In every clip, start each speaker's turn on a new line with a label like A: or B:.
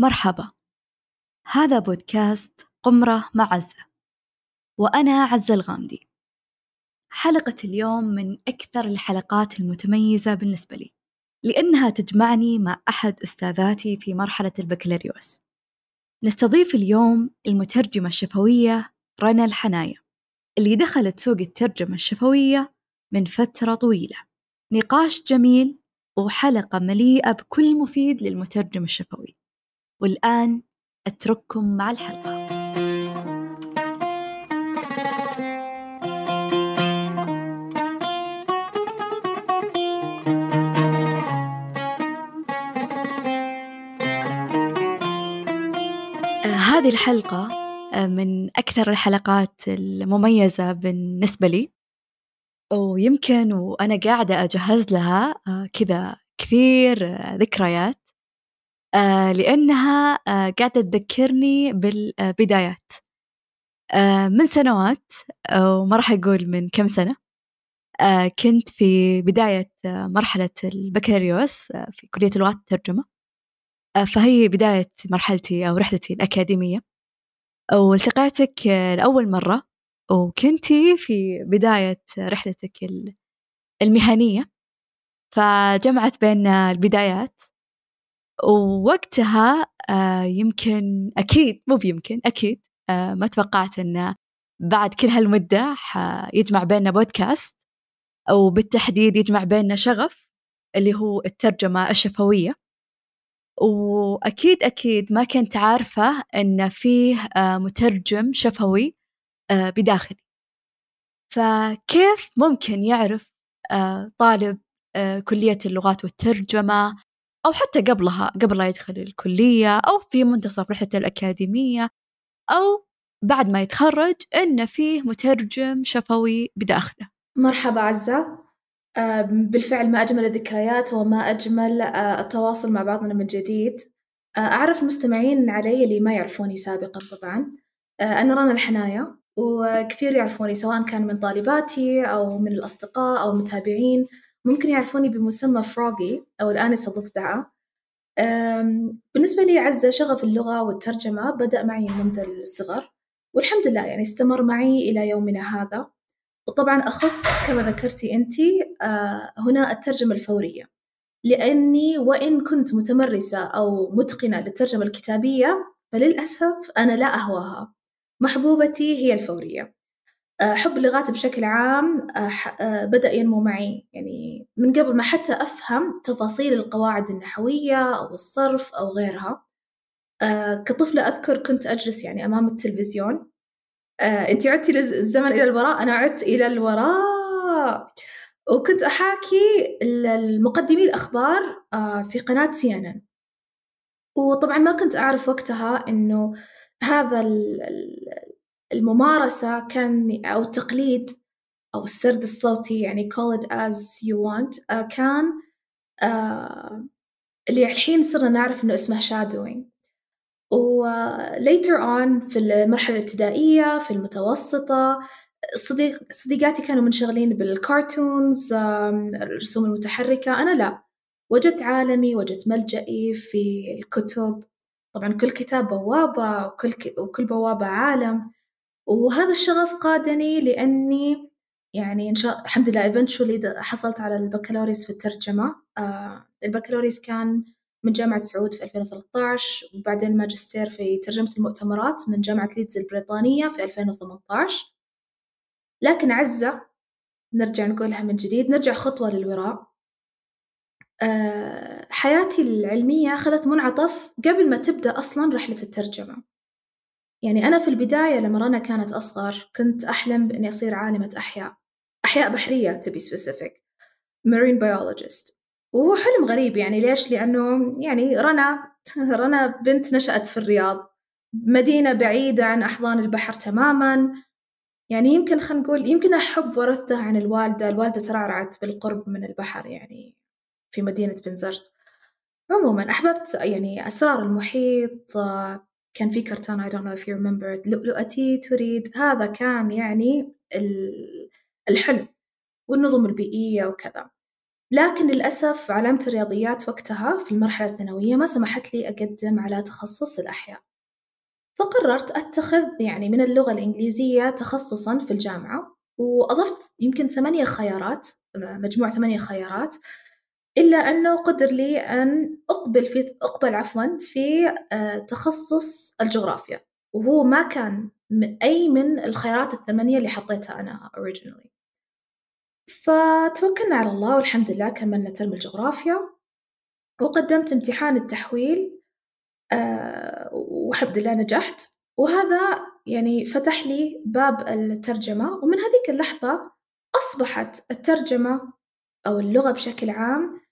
A: مرحبا. هذا بودكاست قمرة مع عزة وأنا عزة الغامدي. حلقة اليوم من أكثر الحلقات المتميزة بالنسبة لي لأنها تجمعني مع أحد أستاذاتي في مرحلة البكالوريوس. نستضيف اليوم المترجمة الشفوية رنا الحناية اللي دخلت سوق الترجمة الشفوية من فترة طويلة. نقاش جميل وحلقة مليئة بكل مفيد للمترجم الشفوي. والآن أترككم مع الحلقة. آه، هذه الحلقة آه، من أكثر الحلقات المميزة بالنسبة لي. ويمكن وأنا قاعدة أجهز لها آه، كذا كثير ذكريات. آه لأنها آه قاعدة تذكرني بالبدايات. آه من سنوات وما راح أقول من كم سنة. كنت في بداية مرحلة البكالوريوس في كلية اللغات والترجمة آه فهي بداية مرحلتي أو رحلتي الأكاديمية. والتقيتك لأول مرة وكنتي في بداية رحلتك المهنية. فجمعت بين البدايات. ووقتها آه يمكن أكيد مو بيمكن أكيد آه ما توقعت أنه بعد كل هالمدة يجمع بيننا بودكاست أو بالتحديد يجمع بيننا شغف اللي هو الترجمة الشفوية. وأكيد أكيد ما كنت عارفة أن فيه آه مترجم شفوي بداخلي. فكيف ممكن يعرف طالب كلية اللغات والترجمة؟ أو حتى قبلها قبل لا يدخل الكلية أو في منتصف رحلته الأكاديمية أو بعد ما يتخرج إن فيه مترجم شفوي بداخله.
B: مرحبا عزة. آه، بالفعل ما أجمل الذكريات وما أجمل آه، التواصل مع بعضنا من جديد. آه، أعرف المستمعين علي اللي ما يعرفوني سابقا طبعا. أنا رنا الحناية وكثير يعرفوني سواء كان من طالباتي أو من الأصدقاء أو المتابعين. ممكن يعرفوني بمسمى فروغي أو الآنسة الضفدعة بالنسبة لي عزة شغف اللغة والترجمة بدأ معي منذ الصغر والحمد لله يعني استمر معي إلى يومنا هذا. وطبعا أخص كما ذكرتي أنت آه، هنا الترجمة الفورية. لأني وإن كنت متمرسة أو متقنة للترجمة الكتابية فللأسف أنا لا أهواها. محبوبتي هي الفورية. حب اللغات بشكل عام آه، آه، بدأ ينمو معي. يعني من قبل ما حتى أفهم تفاصيل القواعد النحوية أو الصرف أو غيرها كطفلة أذكر كنت أجلس يعني أمام التلفزيون. أنت عدتي الزمن إلى الوراء أنا عدت إلى الوراء. وكنت أحاكي المقدمي الأخبار في قناة سي ان وطبعا ما كنت أعرف وقتها إنه هذا الممارسة كان أو التقليد أو السرد الصوتي يعني call it as you want uh, كان uh, اللي الحين صرنا نعرف إنه اسمه shadowing. و later on في المرحلة الابتدائية في المتوسطة صديق صديقاتي كانوا منشغلين بالكارتونز الرسوم المتحركة أنا لا. وجدت عالمي وجدت ملجئي في الكتب. طبعا كل كتاب بوابة وكل, ك... وكل بوابة عالم. وهذا الشغف قادني لأني يعني إن شاء الحمد لله eventually حصلت على البكالوريوس في الترجمة آه البكالوريوس كان من جامعة سعود في 2013 وبعدين الماجستير في ترجمة المؤتمرات من جامعة ليدز البريطانية في 2018 لكن عزة نرجع نقولها من جديد نرجع خطوة للوراء. آه حياتي العلمية أخذت منعطف قبل ما تبدأ أصلا رحلة الترجمة. يعني أنا في البداية لما رنا كانت أصغر كنت أحلم بإني أصير عالمة أحياء أحياء بحرية to be specific marine biologist. وهو حلم غريب يعني ليش؟ لأنه يعني رنا رنا بنت نشأت في الرياض مدينة بعيدة عن أحضان البحر تماما. يعني يمكن خلينا نقول يمكن أحب ورثته عن الوالدة الوالدة ترعرعت بالقرب من البحر يعني في مدينة بنزرت. عموما أحببت يعني أسرار المحيط كان في كرتون I don't know if you remember لؤلؤتي تريد هذا كان يعني الحلم والنظم البيئية وكذا. لكن للأسف علامة الرياضيات وقتها في المرحلة الثانوية ما سمحت لي أقدم على تخصص الأحياء. فقررت أتخذ يعني من اللغة الإنجليزية تخصصا في الجامعة وأضفت يمكن ثمانية خيارات مجموع ثمانية خيارات إلا أنه قدر لي أن أقبل في أقبل عفوا في آه، تخصص الجغرافيا وهو ما كان أي من الخيارات الثمانية اللي حطيتها أنا originally. فتوكلنا على الله والحمد لله كملنا ترم الجغرافيا وقدمت امتحان التحويل أه والحمد لله نجحت. وهذا يعني فتح لي باب الترجمة ومن هذيك اللحظة أصبحت الترجمة أو اللغة بشكل عام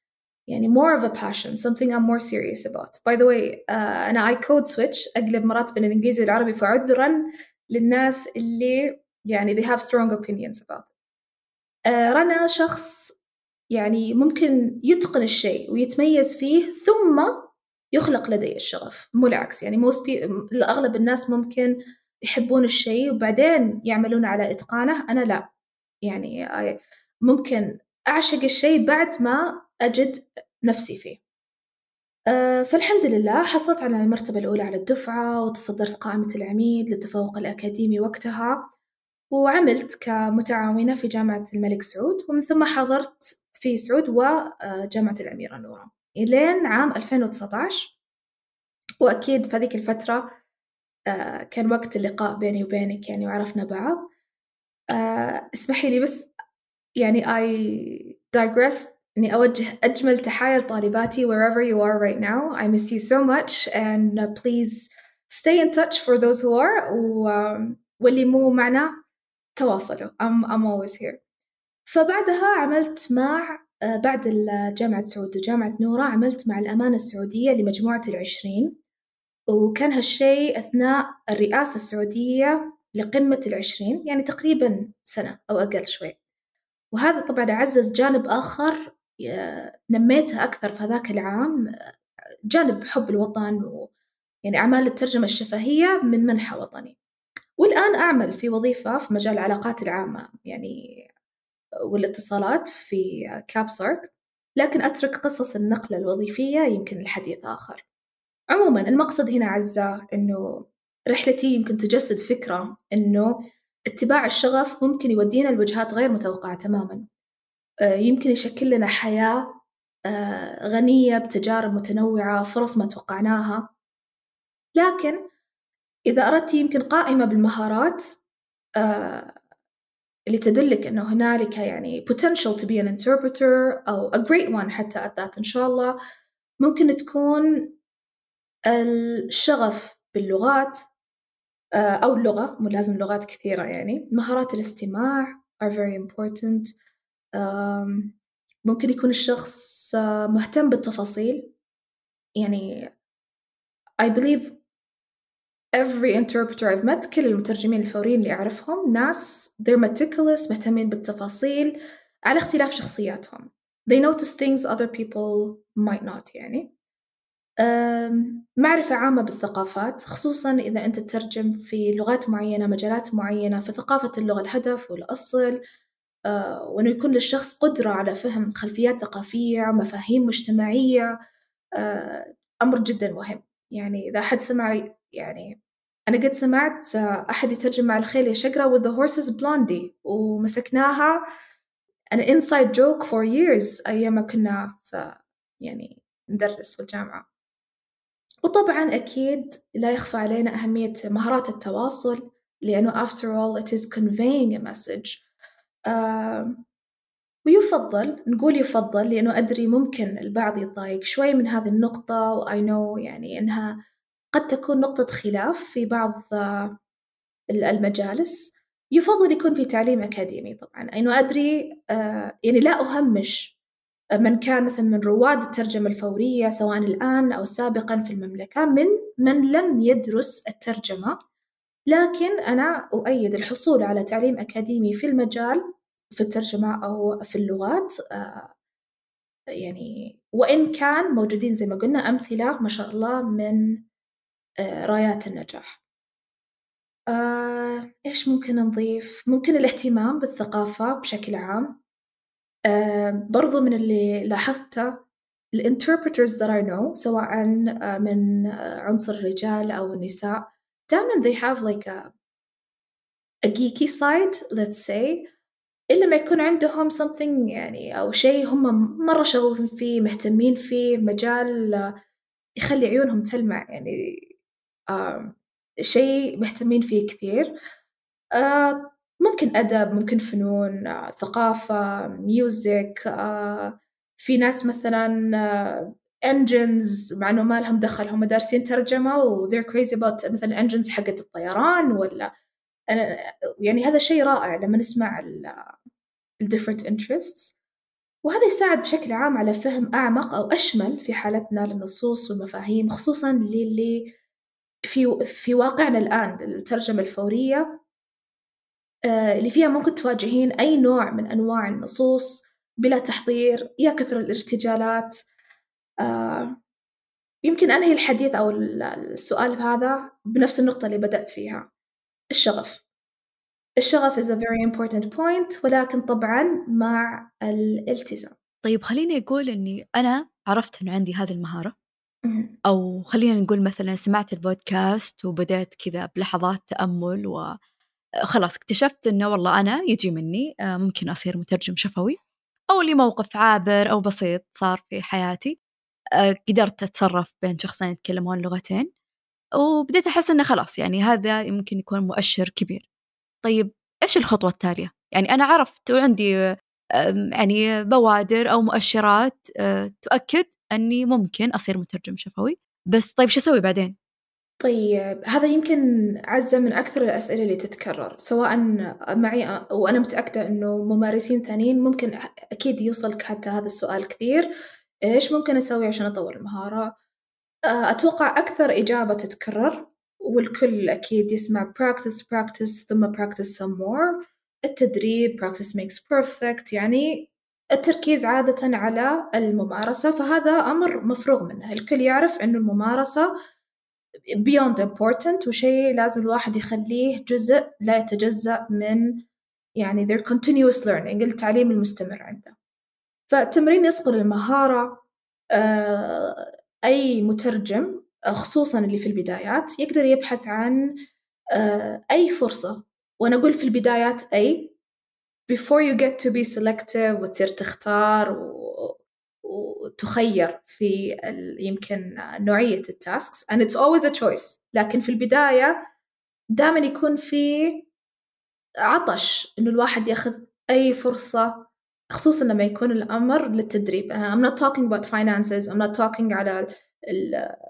B: يعني more of a passion something I'm more serious about. By the way uh, أنا I code switch أقلب مرات بين الإنجليزي والعربي فعذرا للناس اللي يعني they have strong opinions about uh, رنا شخص يعني ممكن يتقن الشيء ويتميز فيه ثم يخلق لديه الشغف مو العكس. يعني most people أغلب الناس ممكن يحبون الشيء وبعدين يعملون على إتقانه. أنا لا. يعني ممكن أعشق الشيء بعد ما أجد نفسي فيه. أه فالحمد لله حصلت على المرتبة الأولى على الدفعة وتصدرت قائمة العميد للتفوق الأكاديمي وقتها وعملت كمتعاونة في جامعة الملك سعود ومن ثم حضرت في سعود وجامعة الأميرة نورة إلين عام 2019 وأكيد في هذيك الفترة أه كان وقت اللقاء بيني وبينك يعني وعرفنا بعض. اسمحي لي بس يعني I digress إني أوجه أجمل تحايا لطالباتي wherever you are right now. I miss you so much and uh, please stay in touch for those who are. و, واللي مو معنا تواصلوا. I'm, I'm always here. فبعدها عملت مع بعد جامعة سعود وجامعة نورة عملت مع الأمانة السعودية لمجموعة العشرين. وكان هالشيء أثناء الرئاسة السعودية لقمة العشرين يعني تقريبا سنة أو أقل شوي. وهذا طبعا عزز جانب آخر نميتها أكثر في هذاك العام جانب حب الوطن و يعني أعمال الترجمة الشفهية من منحى وطني. والآن أعمل في وظيفة في مجال العلاقات العامة يعني والاتصالات في كابسارك لكن أترك قصص النقلة الوظيفية يمكن لحديث آخر. عموما المقصد هنا عزة أنه رحلتي يمكن تجسد فكرة أنه اتباع الشغف ممكن يودينا لوجهات غير متوقعة تماما. آه، يمكن يشكل لنا حياة آه، غنية بتجارب متنوعة فرص ما توقعناها. لكن إذا أردت يمكن قائمة بالمهارات آه، اللي تدلك أنه هنالك يعني potential to be an interpreter أو a great one حتى at that إن شاء الله ممكن تكون الشغف باللغات أو اللغة مو لازم لغات كثيرة يعني. مهارات الاستماع are very important. ممكن يكون الشخص مهتم بالتفاصيل. يعني I believe every interpreter I've met كل المترجمين الفوريين اللي أعرفهم ناس they're meticulous مهتمين بالتفاصيل على اختلاف شخصياتهم. They notice things other people might not يعني. معرفة عامة بالثقافات خصوصا إذا أنت تترجم في لغات معينة مجالات معينة فثقافة اللغة الهدف والأصل. آه، وإنه يكون للشخص قدرة على فهم خلفيات ثقافية مفاهيم مجتمعية آه، أمر جدا مهم. يعني إذا أحد سمع يعني أنا قد سمعت آه، أحد يترجم مع الخيل يا شقرة with the horses blondie ومسكناها. أنا inside joke for years أيام كنا في يعني ندرس في الجامعة. وطبعا أكيد لا يخفى علينا أهمية مهارات التواصل لأنه after all it is conveying a message. ويفضل نقول يفضل لأنه أدري ممكن البعض يتضايق شوي من هذه النقطة وآي نو يعني إنها قد تكون نقطة خلاف في بعض آه، المجالس. يفضل يكون في تعليم أكاديمي طبعا. إنه أدري آه، يعني لا أهمش من كان مثلا من رواد الترجمة الفورية سواء الآن أو سابقا في المملكة من من لم يدرس الترجمة. لكن أنا أؤيد الحصول على تعليم أكاديمي في المجال في الترجمة أو في اللغات آه، يعني وإن كان موجودين زي ما قلنا أمثلة ما شاء الله من آه، رايات النجاح آه، إيش ممكن نضيف؟ ممكن الاهتمام بالثقافة بشكل عام برضو من اللي لاحظته ال interpreters that I know سواء من عنصر الرجال أو النساء دائما they have like a, a geeky side let's say. إلا ما يكون عندهم something يعني أو شيء هم مرة شغوفين فيه مهتمين فيه مجال يخلي عيونهم تلمع يعني آه شيء مهتمين فيه كثير. آه ممكن أدب ممكن فنون آه ثقافة music آه في ناس مثلا engines مع إنه ما لهم دخل هم دارسين ترجمة و they're crazy about مثلا engines حقت الطيران ولا أنا يعني هذا شيء رائع لما نسمع ال different interests. وهذا يساعد بشكل عام على فهم أعمق أو أشمل في حالتنا للنصوص والمفاهيم خصوصا للي في في واقعنا الآن الترجمة الفورية اللي فيها ممكن تواجهين أي نوع من أنواع النصوص بلا تحضير يا كثر الارتجالات آه يمكن أنهي الحديث أو السؤال هذا بنفس النقطة اللي بدأت فيها. الشغف. الشغف is a very important point ولكن طبعا مع الالتزام.
A: طيب خليني أقول أني أنا عرفت أنه عندي هذه المهارة. أو خلينا نقول مثلا سمعت البودكاست وبدأت كذا بلحظات تأمل وخلاص اكتشفت أنه والله أنا يجي مني آه، ممكن أصير مترجم شفوي أو لي موقف عابر أو بسيط صار في حياتي. آه، قدرت أتصرف بين شخصين يتكلمون لغتين وبديت أحس إنه خلاص يعني هذا يمكن يكون مؤشر كبير طيب إيش الخطوة التالية؟ يعني أنا عرفت وعندي يعني بوادر أو مؤشرات آه، تؤكد أني ممكن أصير مترجم شفوي بس طيب شو أسوي بعدين؟
B: طيب هذا يمكن عزة من أكثر الأسئلة اللي تتكرر سواء معي وأنا متأكدة إنه ممارسين ثانيين ممكن أكيد يوصلك حتى هذا السؤال كثير إيش ممكن أسوي عشان أطور المهارة؟ أتوقع أكثر إجابة تتكرر والكل أكيد يسمع practice practice ثم practice some more. التدريب practice makes perfect يعني التركيز عادة على الممارسة فهذا أمر مفروغ منه. الكل يعرف أنه الممارسة beyond important وشيء لازم الواحد يخليه جزء لا يتجزأ من يعني their continuous learning التعليم المستمر عنده. فالتمرين يصقل المهارة آه، أي مترجم خصوصا اللي في البدايات يقدر يبحث عن آه، أي فرصة. وأنا أقول في البدايات أي before you get to be selective وتصير تختار و... وتخير في يمكن نوعية التاسكس and it's always a choice. لكن في البداية دائما يكون في عطش إنه الواحد ياخذ أي فرصة خصوصا لما يكون الأمر للتدريب. I'm not talking about finances. I'm not talking على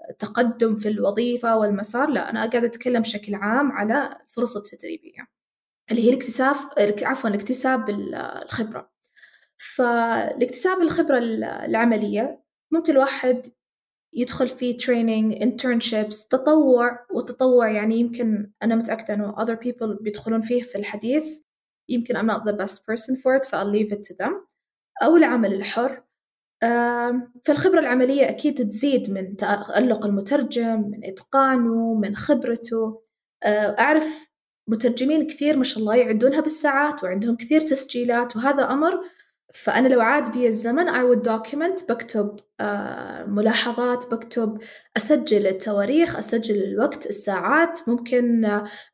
B: التقدم في الوظيفة والمسار. لا أنا قاعدة أتكلم بشكل عام على الفرص التدريبية اللي هي الاكتساب عفوا اكتساب الخبرة. فالاكتساب الخبرة العملية ممكن الواحد يدخل في training internships تطوع. والتطوع يعني يمكن أنا متأكدة إنه other people بيدخلون فيه في الحديث. يمكن I'm not the best person for it فأi'll leave it to them. أو العمل الحر. فالخبرة العملية أكيد تزيد من تألق المترجم من إتقانه من خبرته. أعرف مترجمين كثير ما شاء الله يعدونها بالساعات وعندهم كثير تسجيلات وهذا أمر فأنا لو عاد بي الزمن I would document بكتب ملاحظات بكتب أسجل التواريخ أسجل الوقت الساعات ممكن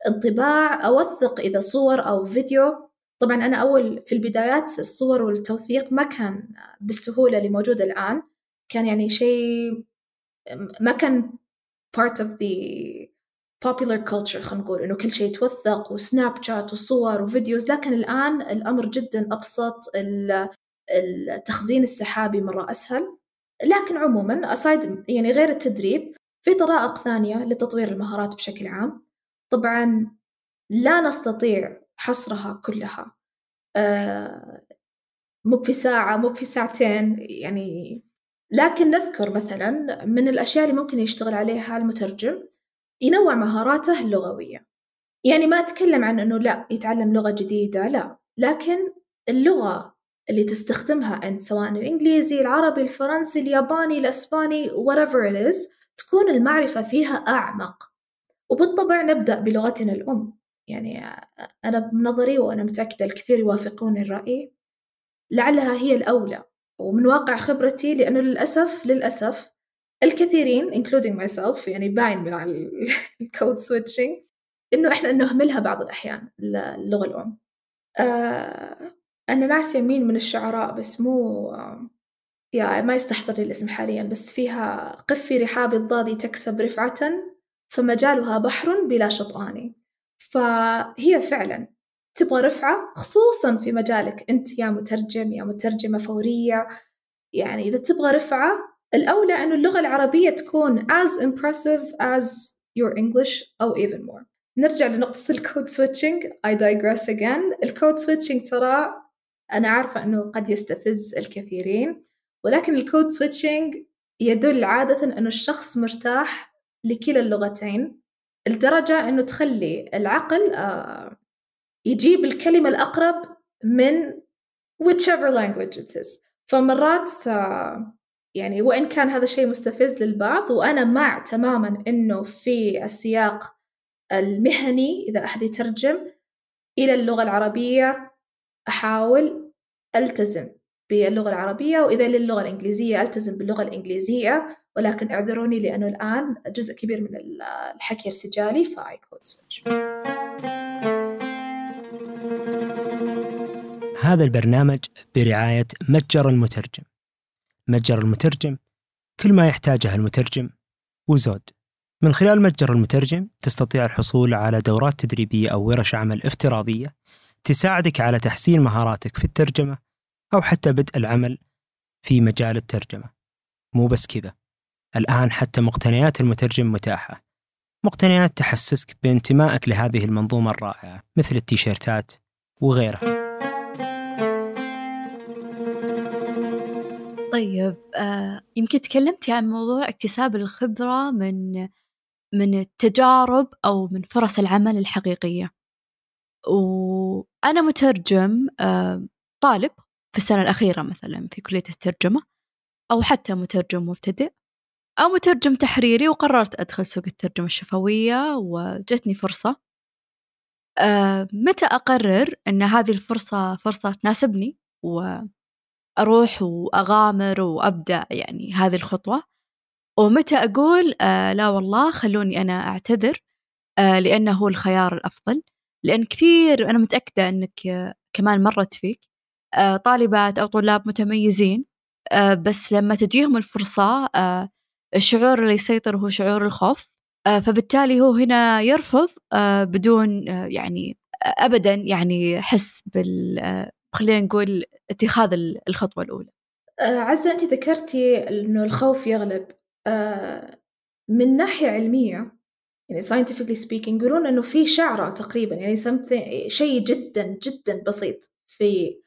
B: انطباع أوثق إذا صور أو فيديو. طبعا أنا أول في البدايات الصور والتوثيق ما كان بالسهولة اللي موجودة الآن. كان يعني شيء ما كان part of the popular culture خلينا نقول إنه كل شيء يتوثق وسناب شات وصور وفيديوز. لكن الآن الأمر جدا أبسط التخزين السحابي مرة أسهل. لكن عموما أسايد يعني غير التدريب في طرائق ثانية لتطوير المهارات بشكل عام. طبعا لا نستطيع حصرها كلها. آه مو في ساعة مو في ساعتين يعني. لكن نذكر مثلا من الأشياء اللي ممكن يشتغل عليها المترجم ينوع مهاراته اللغوية. يعني ما أتكلم عن أنه لا يتعلم لغة جديدة لا. لكن اللغة اللي تستخدمها أنت سواء الإنجليزي العربي الفرنسي الياباني الأسباني whatever it is تكون المعرفة فيها أعمق. وبالطبع نبدأ بلغتنا الأم. يعني أنا بنظري وأنا متأكدة الكثير يوافقون الرأي لعلها هي الأولى. ومن واقع خبرتي لأنه للأسف للأسف الكثيرين including myself يعني باين من ال code switching إنه إحنا نهملها بعض الأحيان اللغة الأم. آه أنا ناسية مين من الشعراء بس مو يا ما يستحضر لي الاسم حاليا بس فيها قف في رحاب الضاد تكسب رفعة فمجالها بحر بلا شطآن. فهي فعلا تبغى رفعة خصوصا في مجالك أنت يا مترجم يا مترجمة فورية. يعني إذا تبغى رفعة الأولى أنه اللغة العربية تكون as impressive as your English أو even more. نرجع لنقطة ال code switching I digress again. ال code switching ترى أنا عارفة أنه قد يستفز الكثيرين ولكن ال code switching يدل عادة أنه الشخص مرتاح لكلا اللغتين لدرجة أنه تخلي العقل آه، يجيب الكلمة الأقرب من whichever language it is. فمرات آه، يعني وإن كان هذا الشيء مستفز للبعض وأنا مع تماما إنه في السياق المهني إذا أحد يترجم إلى اللغة العربية أحاول ألتزم باللغة العربية وإذا للغة الإنجليزية ألتزم باللغة الإنجليزية ولكن اعذروني لأنه الآن جزء كبير من الحكي ارتجالي ف I code switch
C: هذا البرنامج برعاية متجر المترجم. متجر المترجم كل ما يحتاجه المترجم وزود. من خلال متجر المترجم تستطيع الحصول على دورات تدريبية أو ورش عمل افتراضية تساعدك على تحسين مهاراتك في الترجمة أو حتى بدء العمل في مجال الترجمة. مو بس كذا الآن حتى مقتنيات المترجم متاحة. مقتنيات تحسسك بانتمائك لهذه المنظومة الرائعة مثل التيشيرتات وغيرها.
A: طيب آه، يمكن تكلمتي عن موضوع اكتساب الخبرة من من التجارب أو من فرص العمل الحقيقية. وأنا مترجم آه، طالب في السنة الأخيرة مثلا في كلية الترجمة أو حتى مترجم مبتدئ أو مترجم تحريري وقررت أدخل سوق الترجمة الشفوية وجتني فرصة. أه متى أقرر أن هذه الفرصة فرصة تناسبني؟ وأروح وأغامر وأبدأ يعني هذه الخطوة. ومتى أقول؟ أه لا والله خلوني أنا أعتذر أه لأنه هو الخيار الأفضل. لأن كثير أنا متأكدة أنك كمان مرت فيك. أه طالبات أو طلاب متميزين أه بس لما تجيهم الفرصة أه الشعور اللي يسيطر هو شعور الخوف. آه، فبالتالي هو هنا يرفض آه، بدون آه، يعني ابدا يعني حس بال خلينا نقول اتخاذ الخطوة الأولى.
B: عزة أنت ذكرتي أنه الخوف يغلب. من ناحية علمية يعني scientifically speaking يقولون أنه في شعرة تقريبا يعني شيء جدا جدا بسيط في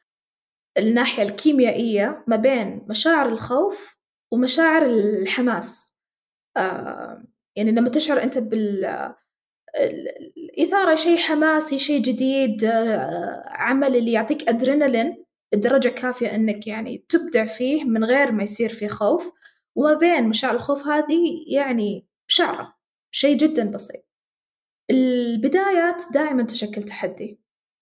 B: الناحية الكيميائية ما بين مشاعر الخوف ومشاعر الحماس. آه يعني لما تشعر أنت بال الإثارة شيء حماسي شيء جديد آه عمل اللي يعطيك أدرينالين بدرجة كافية أنك يعني تبدع فيه من غير ما يصير فيه خوف. وما بين مشاعر الخوف هذه يعني شعرة شيء جدا بسيط. البدايات دائما تشكل تحدي.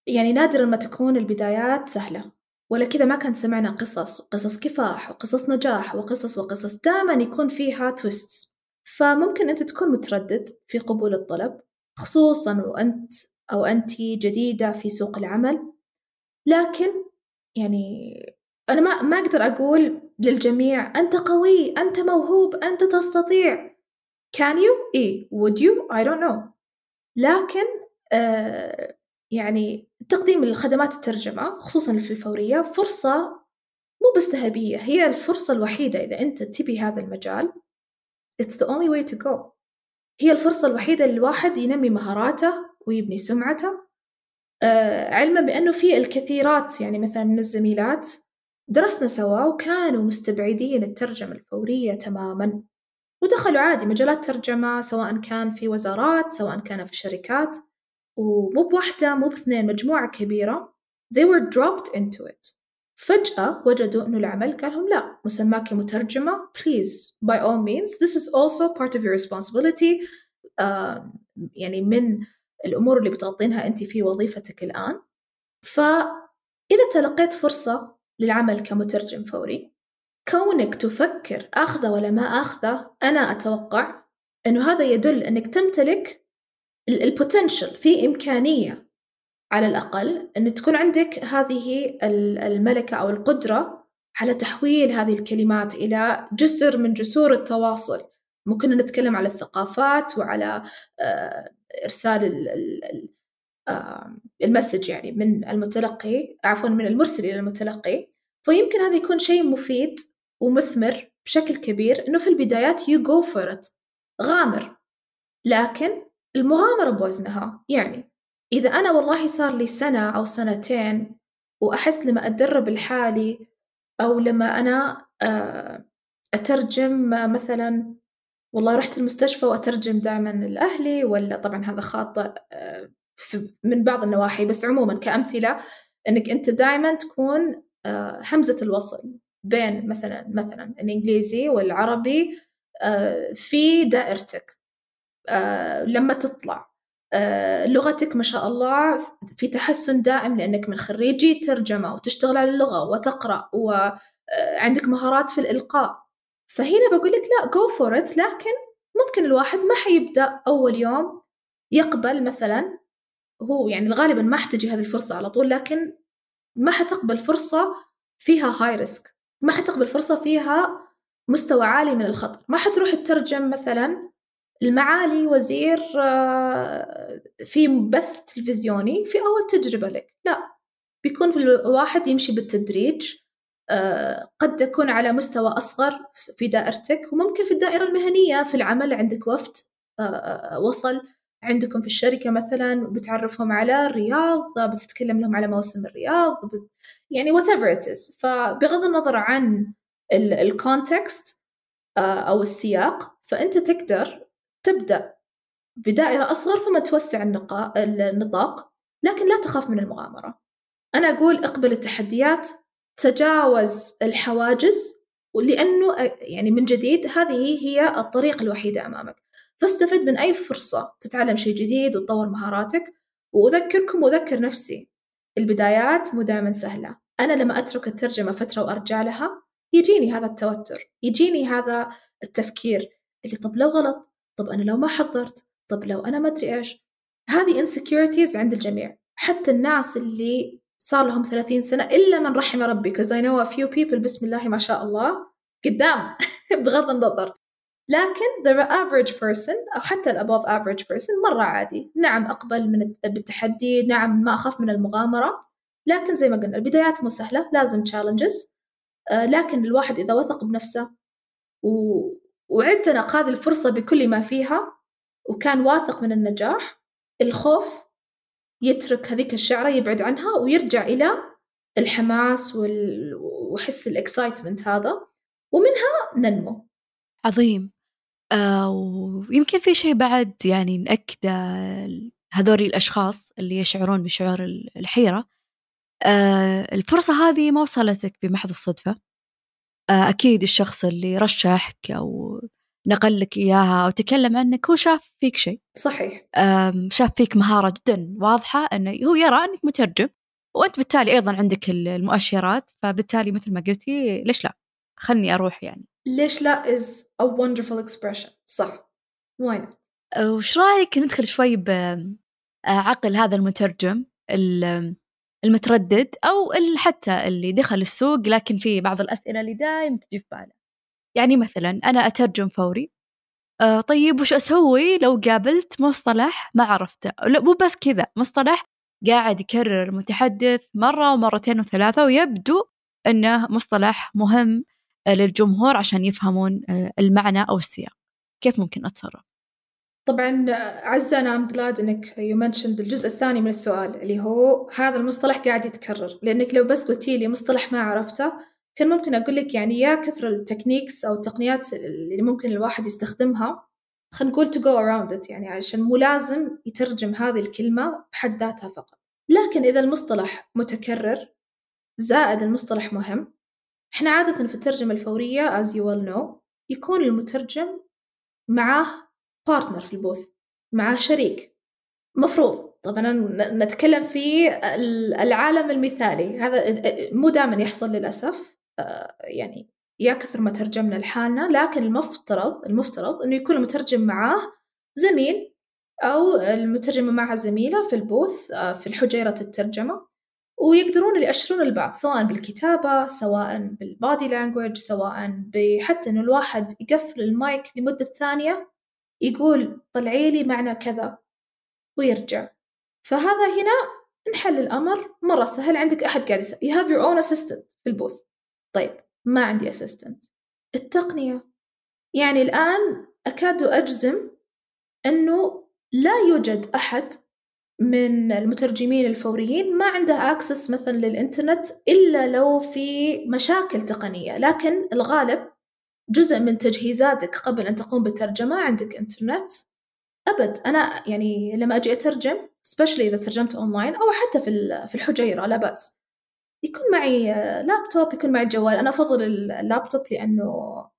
B: يعني نادرا ما تكون البدايات سهلة. ولا كذا ما كان سمعنا قصص قصص كفاح وقصص نجاح وقصص وقصص. دائما يكون فيها تويستس فممكن أنت تكون متردد في قبول الطلب. خصوصا وأنت أو أنت جديدة في سوق العمل. لكن يعني أنا ما ما أقدر أقول للجميع أنت قوي أنت موهوب أنت تستطيع. Can you؟ إيه. Would you؟ I don't know. لكن آه يعني تقديم الخدمات الترجمة خصوصا في الفورية فرصة مو بس ذهبية هي الفرصة الوحيدة إذا أنت تبي هذا المجال. It's the only way to go. هي الفرصة الوحيدة اللي الواحد ينمي مهاراته ويبني سمعته. آه علما بأنه في الكثيرات يعني مثلا من الزميلات درسنا سوا وكانوا مستبعدين الترجمة الفورية تماما. ودخلوا عادي مجالات ترجمة سواء كان في وزارات سواء كان في شركات. ومو بواحدة مو باثنين مجموعة كبيرة. They were dropped into it. فجأة وجدوا إنه العمل قال لهم لا مسماك مترجمة please by all means. This is also part of your responsibility. آه، يعني من الأمور اللي بتغطينها أنت في وظيفتك الآن. فإذا تلقيت فرصة للعمل كمترجم فوري كونك تفكر أخذه ولا ما أخذه أنا أتوقع أنه هذا يدل أنك تمتلك ال potential في إمكانية على الأقل أن تكون عندك هذه الملكة أو القدرة على تحويل هذه الكلمات إلى جسر من جسور التواصل. ممكن نتكلم على الثقافات وعلى آه، إرسال آه، المسج يعني من المتلقي عفوا من المرسل إلى المتلقي. فيمكن هذا يكون شيء مفيد ومثمر بشكل كبير إنه في البدايات you go for it غامر. لكن المغامرة بوزنها. يعني إذا أنا والله صار لي سنة أو سنتين وأحس لما أتدرب لحالي أو لما أنا آه، أترجم مثلا والله رحت المستشفى وأترجم دائما لأهلي ولا طبعا هذا خاطئ آه، من بعض النواحي بس عموما كأمثلة إنك أنت دائما تكون آه، همزة الوصل بين مثلا مثلا الإنجليزي والعربي في دائرتك لما تطلع. آه، لغتك ما شاء الله في تحسن دائم لأنك من خريجي ترجمة وتشتغل على اللغة وتقرأ وعندك مهارات في الإلقاء. فهنا بقول لك لا go for it لكن ممكن الواحد ما حيبدأ أول يوم يقبل مثلا هو يعني غالبا ما حتجي هذه الفرصة على طول لكن ما حتقبل فرصة فيها high risk ما حتقبل فرصة فيها مستوى عالي من الخطر. ما حتروح تترجم مثلا المعالي وزير آه، في بث تلفزيوني في أول تجربة لك. لا بيكون الواحد يمشي بالتدريج آه، قد تكون على مستوى أصغر في دائرتك وممكن في الدائرة المهنية في العمل عندك وفد آه، وصل عندكم في الشركة مثلا بتعرفهم على الرياض بتتكلم لهم على موسم الرياض يعني whatever it is. فبغض النظر عن الكونتكست أو السياق فأنت تقدر تبدأ بدائرة أصغر ثم توسع النطاق لكن لا تخاف من المغامرة. أنا أقول اقبل التحديات تجاوز الحواجز لأنه يعني من جديد هذه هي الطريق الوحيدة أمامك. فاستفد من أي فرصة تتعلم شيء جديد وتطور مهاراتك. وأذكركم وأذكر نفسي. البدايات مو دائما سهلة. أنا لما أترك الترجمة فترة وأرجع لها يجيني هذا التوتر يجيني هذا التفكير اللي طب لو غلط؟ طب أنا لو ما حضرت طب لو أنا ما أدري إيش؟ هذه insecurities عند الجميع. حتى الناس اللي صار لهم 30 سنة إلا من رحم ربي because I know a few people بسم الله ما شاء الله قدام بغض النظر لكن the average person أو حتى above average person مرة عادي. نعم أقبل من بالتحدي نعم ما أخاف من المغامرة. لكن زي ما قلنا البدايات مو سهلة لازم challenges. آه، لكن الواحد إذا وثق بنفسه و... واعتنق هذه الفرصة بكل ما فيها وكان واثق من النجاح الخوف يترك هذيك الشعرة يبعد عنها ويرجع إلى الحماس وال... وحس الإكسايتمنت هذا ومنها ننمو.
A: عظيم. آه ويمكن في شيء بعد يعني نأكد هذول الأشخاص اللي يشعرون بشعور الحيرة. آه الفرصة هذه ما وصلتك بمحض الصدفة؟ أكيد الشخص اللي رشحك أو نقل لك إياها أو تكلم عنك هو شاف فيك شيء.
B: صحيح.
A: شاف فيك مهارة جدا واضحة أنه هو يرى أنك مترجم وأنت بالتالي أيضا عندك المؤشرات فبالتالي مثل ما قلتي ليش لا؟ خلني أروح يعني.
B: ليش لا is a wonderful expression. صح. وين
A: وش رأيك ندخل شوي بعقل هذا المترجم المتردد أو حتى اللي دخل السوق لكن في بعض الأسئلة اللي دايم تجي في باله. يعني مثلا أنا أترجم فوري. آه طيب وش أسوي لو قابلت مصطلح ما عرفته؟ لا مو بس كذا مصطلح قاعد يكرر المتحدث مرة ومرتين وثلاثة ويبدو أنه مصطلح مهم للجمهور عشان يفهمون آه، المعنى أو السياق. كيف ممكن أتصرف؟
B: طبعا عزة أنا I'm glad إنك you mentioned الجزء الثاني من السؤال اللي هو هذا المصطلح قاعد يتكرر. لأنك لو بس قلتي لي مصطلح ما عرفته كان ممكن أقول لك يعني يا كثر ال techniques أو التقنيات اللي ممكن الواحد يستخدمها خلينا نقول to go around it يعني عشان مو لازم يترجم هذه الكلمة بحد ذاتها فقط. لكن إذا المصطلح متكرر زائد المصطلح مهم إحنا عادة في الترجمة الفورية as you well know يكون المترجم معاه بارتنر في البوث معاه شريك. مفروض. طبعا نتكلم في العالم المثالي. هذا مو دائما يحصل للأسف. آه، يعني يا كثر ما ترجمنا لحالنا لكن المفترض المفترض إنه يكون المترجم معاه زميل أو المترجمة معها زميلة في البوث آه، في حجيرة الترجمة. ويقدرون يأشرون البعض سواء بالكتابة سواء بالبادي لانجوج سواء بحتى إنه الواحد يقفل المايك لمدة ثانية يقول طلعي لي معنى كذا ويرجع. فهذا هنا نحل الأمر مرة سهل. عندك أحد قاعد يسأل you have your own assistant في البوث. طيب ما عندي assistant. التقنية. يعني الآن أكاد أجزم أنه لا يوجد أحد من المترجمين الفوريين ما عنده access مثلا للإنترنت إلا لو في مشاكل تقنية. لكن الغالب جزء من تجهيزاتك قبل أن تقوم بالترجمة عندك إنترنت. أبد أنا يعني لما أجي أترجم especially إذا ترجمت أونلاين أو حتى في في الحجيرة لا بأس. يكون معي لابتوب يكون معي الجوال أنا أفضل اللابتوب لأنه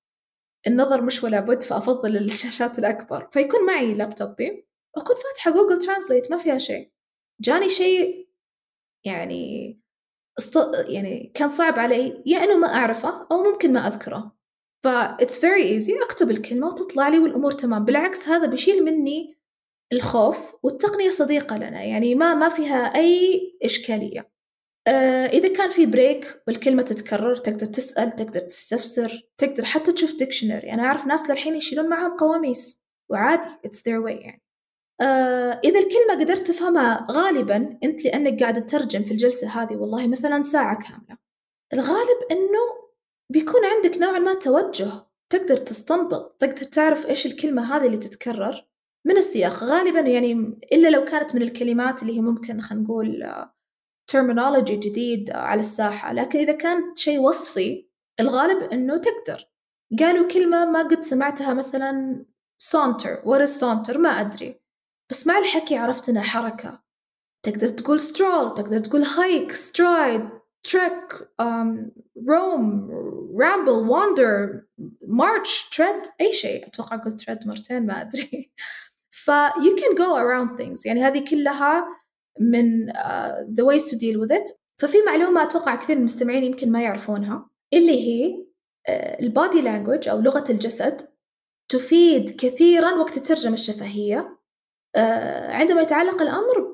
B: النظر مش ولا بد فأفضل الشاشات الأكبر. فيكون معي لابتوبي أكون فاتحة Google Translate ما فيها شيء. جاني شيء يعني است... يعني كان صعب علي يا إنه ما أعرفه أو ممكن ما أذكره. ف it's very easy. أكتب الكلمة وتطلع لي والأمور تمام. بالعكس هذا بيشيل مني الخوف والتقنية صديقة لنا. يعني ما ما فيها أي إشكالية. آه إذا كان في break والكلمة تتكرر تقدر تسأل تقدر تستفسر تقدر حتى تشوف dictionary أنا أعرف ناس للحين يشيلون معهم قواميس. وعادي it's their way يعني. آه إذا الكلمة قدرت تفهمها غالبا أنت لأنك قاعدة تترجم في الجلسة هذه والله مثلا ساعة كاملة. الغالب أنه بيكون عندك نوعا ما توجه. تقدر تستنبط تقدر تعرف إيش الكلمة هذه اللي تتكرر. من السياق غالبا يعني إلا لو كانت من الكلمات اللي هي ممكن خلينا نقول terminology جديد على الساحة. لكن إذا كانت شيء وصفي الغالب إنه تقدر. قالوا كلمة ما قد سمعتها مثلا what is saunter ما أدري. بس مع الحكي عرفت إنها حركة. تقدر تقول stroll تقدر تقول hike stride. Trek um, roam ramble wander march tread أي شيء. أتوقع قلت tread مرتين ما أدري. ف you can go around things. يعني هذه كلها من uh, the ways to deal with it. ففي معلومة أتوقع كثير من المستمعين يمكن ما يعرفونها اللي هي uh, البادي لانجوج أو لغة الجسد تفيد كثيرا وقت الترجمة الشفهية آه، عندما يتعلق الأمر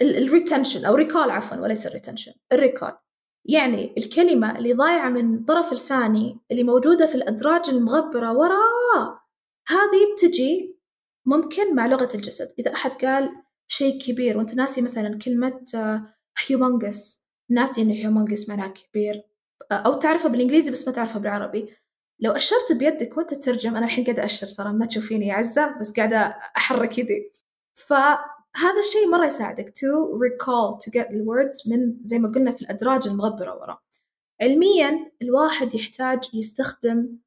B: بال retention أو recall عفوا وليس ال retention ال recall يعني الكلمة اللي ضايعة من طرف لساني اللي موجودة في الأدراج المغبرة وراه هذه بتجي ممكن مع لغة الجسد. إذا أحد قال شيء كبير وأنت ناسي مثلا كلمة آه، ناسي إنه humongous معناها كبير آه، أو تعرفها بالإنجليزي بس ما تعرفها بالعربي. لو أشرت بيدك وأنت تترجم أنا الحين قاعدة أشر صراحة ما تشوفيني يا عزة بس قاعدة أحرك يدي. فهذا الشيء مرة يساعدك to recall to get the words من زي ما قلنا في الأدراج المغبرة ورا. علميا الواحد يحتاج يستخدم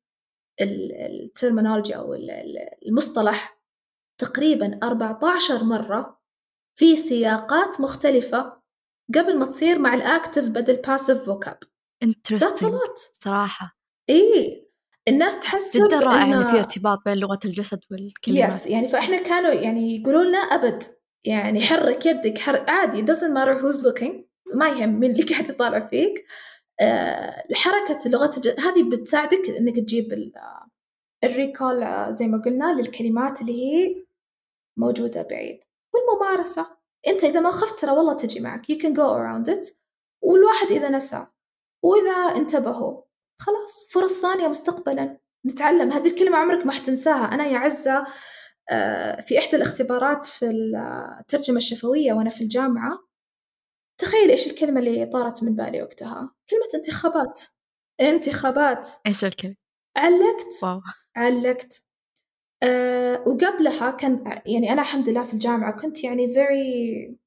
B: الترمينولوجي أو المصطلح تقريبا 14 مرة في سياقات مختلفة قبل ما تصير مع الأكتف بدل باسيف فوكاب
A: Interesting. صراحة.
B: إيه الناس تحسب
A: جدا رائع إن في ارتباط بين لغة الجسد والكلمات.
B: يس يعني فإحنا كانوا يعني يقولوا لنا أبد. يعني حرك يدك حرك عادي doesn't matter who's looking ما يهم مين اللي قاعد يطالع فيك. آه حركة لغة هذه بتساعدك إنك تجيب الريكول آه، زي ما قلنا للكلمات اللي هي موجودة بعيد. والممارسة أنت إذا ما خفت ترى والله تجي معك you can go around it. والواحد إذا نسى وإذا انتبهوا خلاص فرص ثانية مستقبلا. نتعلم هذه الكلمة عمرك ما حتنساها. أنا يا عزة آه، في إحدى الاختبارات في الترجمة الشفوية وأنا في الجامعة تخيل إيش الكلمة اللي طارت من بالي وقتها؟ كلمة انتخابات. انتخابات.
A: إيش الكلمة؟
B: علقت. واو. علقت. أه وقبلها كان يعني أنا الحمد لله في الجامعة كنت يعني very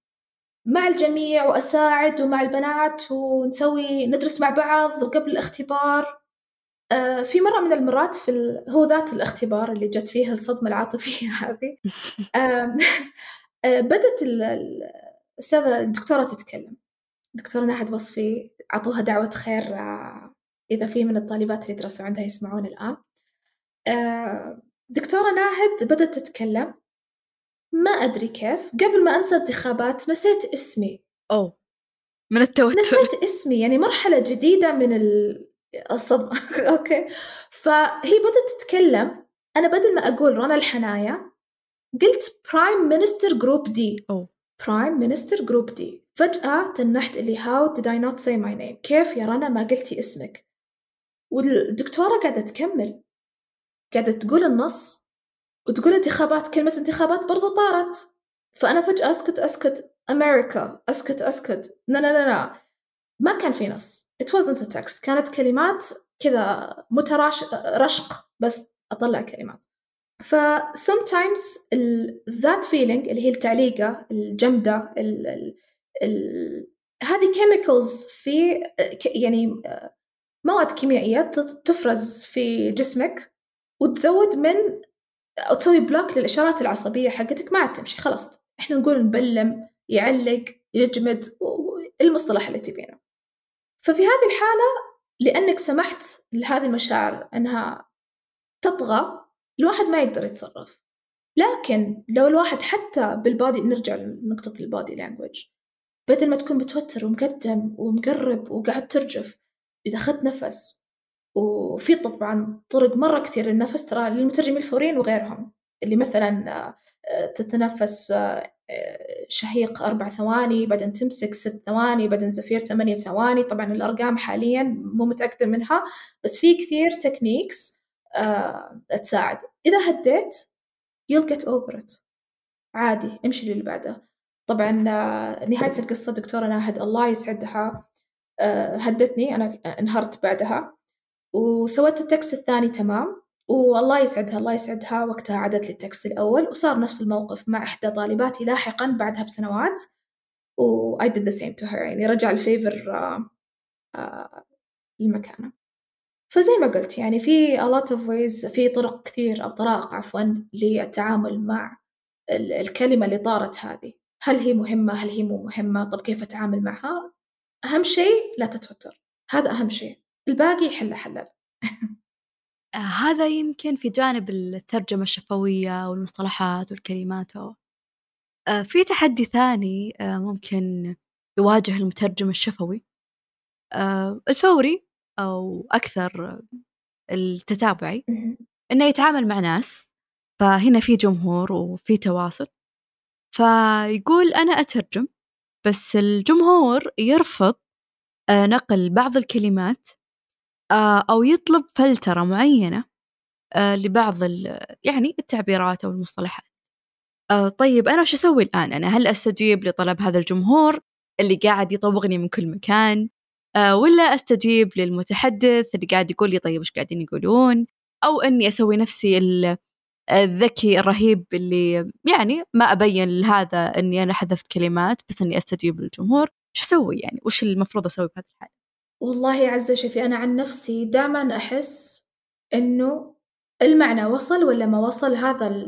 B: مع الجميع وأساعد ومع البنات ونسوي ندرس مع بعض وقبل الاختبار. آه، في مرة من المرات في ال... هو ذات الاختبار اللي جت فيه الصدمة العاطفية هذه. آه، بدت الأستاذة الدكتورة تتكلم. دكتورة ناهد وصفي عطوها دعوة خير آه، إذا في من الطالبات اللي درسوا عندها يسمعون الآن. دكتورة ناهد بدأت تتكلم. ما أدري كيف. قبل ما أنسى انتخابات نسيت اسمي.
A: أوه. من التوتر.
B: نسيت اسمي. يعني مرحلة جديدة من الصدمة. okay. فهي بدأت تتكلم. أنا بدل ما أقول رنا الحنايا قلت prime minister group
A: D
B: prime minister group D فجأة تنحت اللي how did I not say my name? كيف يا رنا ما قلتي اسمك؟ والدكتورة قاعدة تكمل. قاعدة تقول النص وتقول انتخابات كلمة انتخابات برضو طارت. فأنا فجأة أسكت أسكت أمريكا أسكت أسكت. لا لا لا لا ما كان في نص. It wasn't a text. كانت كلمات كذا متراش رشق بس أطلع كلمات. ف sometimes ال that feeling اللي هي التعليقة الجمدة ال ال هذه chemicals في يعني مواد كيميائية تفرز في جسمك وتزود من أو تسوي block للإشارات العصبية حقتك ما عاد تمشي خلاص. إحنا نقول نبلم يعلق يجمد المصطلح اللي تبينه. ففي هذه الحالة لأنك سمحت لهذه المشاعر أنها تطغى الواحد ما يقدر يتصرف. لكن لو الواحد حتى بال body نرجع لنقطة ال body language بدل ما تكون متوتر ومقدم ومقرب وقاعد ترجف إذا أخذت نفس وفي طبعا طرق مرة كثير للنفس ترى للمترجمين الفوريين وغيرهم اللي مثلا آه، تتنفس آه، شهيق أربع ثواني بعدين تمسك ست ثواني بعدين زفير ثمانية ثواني. طبعا الأرقام حاليا مو متأكدة منها بس في كثير تكنيكس آه، تساعد. إذا هديت you'll get over it. عادي امشي للي بعده. طبعا نهاية القصة دكتورة ناهد الله يسعدها. هدتني أنا انهرت بعدها. وسويت ال text الثاني تمام. والله يسعدها الله يسعدها. وقتها عادت لي ال text الأول وصار نفس الموقف مع إحدى طالباتي لاحقا بعدها بسنوات. و I did the same to her يعني رجع ال favor uh, uh, لمكانه. فزي ما قلت يعني في a lot of ways في طرق كثير أو طرائق عفوا للتعامل مع الكلمة اللي طارت هذه. هل هي مهمة؟ هل هي مو مهمة؟ طب كيف أتعامل معها؟ أهم شيء لا تتوتر. هذا أهم شيء. الباقي حلل
A: آه، هذا يمكن في جانب الترجمة الشفوية والمصطلحات والكلمات. و... آه، في تحدي ثاني آه، ممكن يواجه المترجم الشفوي. الفوري أو أكثر التتابعي. إنه يتعامل مع ناس فهنا في جمهور وفي تواصل. فيقول أنا أترجم بس الجمهور يرفض نقل بعض الكلمات آه، أو يطلب فلترة معينة آه، لبعض يعني التعبيرات أو المصطلحات. آه، طيب أنا وش أسوي الآن؟ أنا هل أستجيب لطلب هذا الجمهور اللي قاعد يطوغني من كل مكان؟ ولا أستجيب للمتحدث اللي قاعد يقول لي طيب وش قاعدين يقولون؟ أو أني أسوي نفسي الذكي الرهيب اللي يعني ما أبين لهذا أني أنا حذفت كلمات بس أني أستجيب للجمهور. وش أسوي يعني؟ وش المفروض أسوي بهذه الحالة؟
B: والله عزة شوفي أنا عن نفسي دائما أحس إنه المعنى وصل ولا ما وصل هذا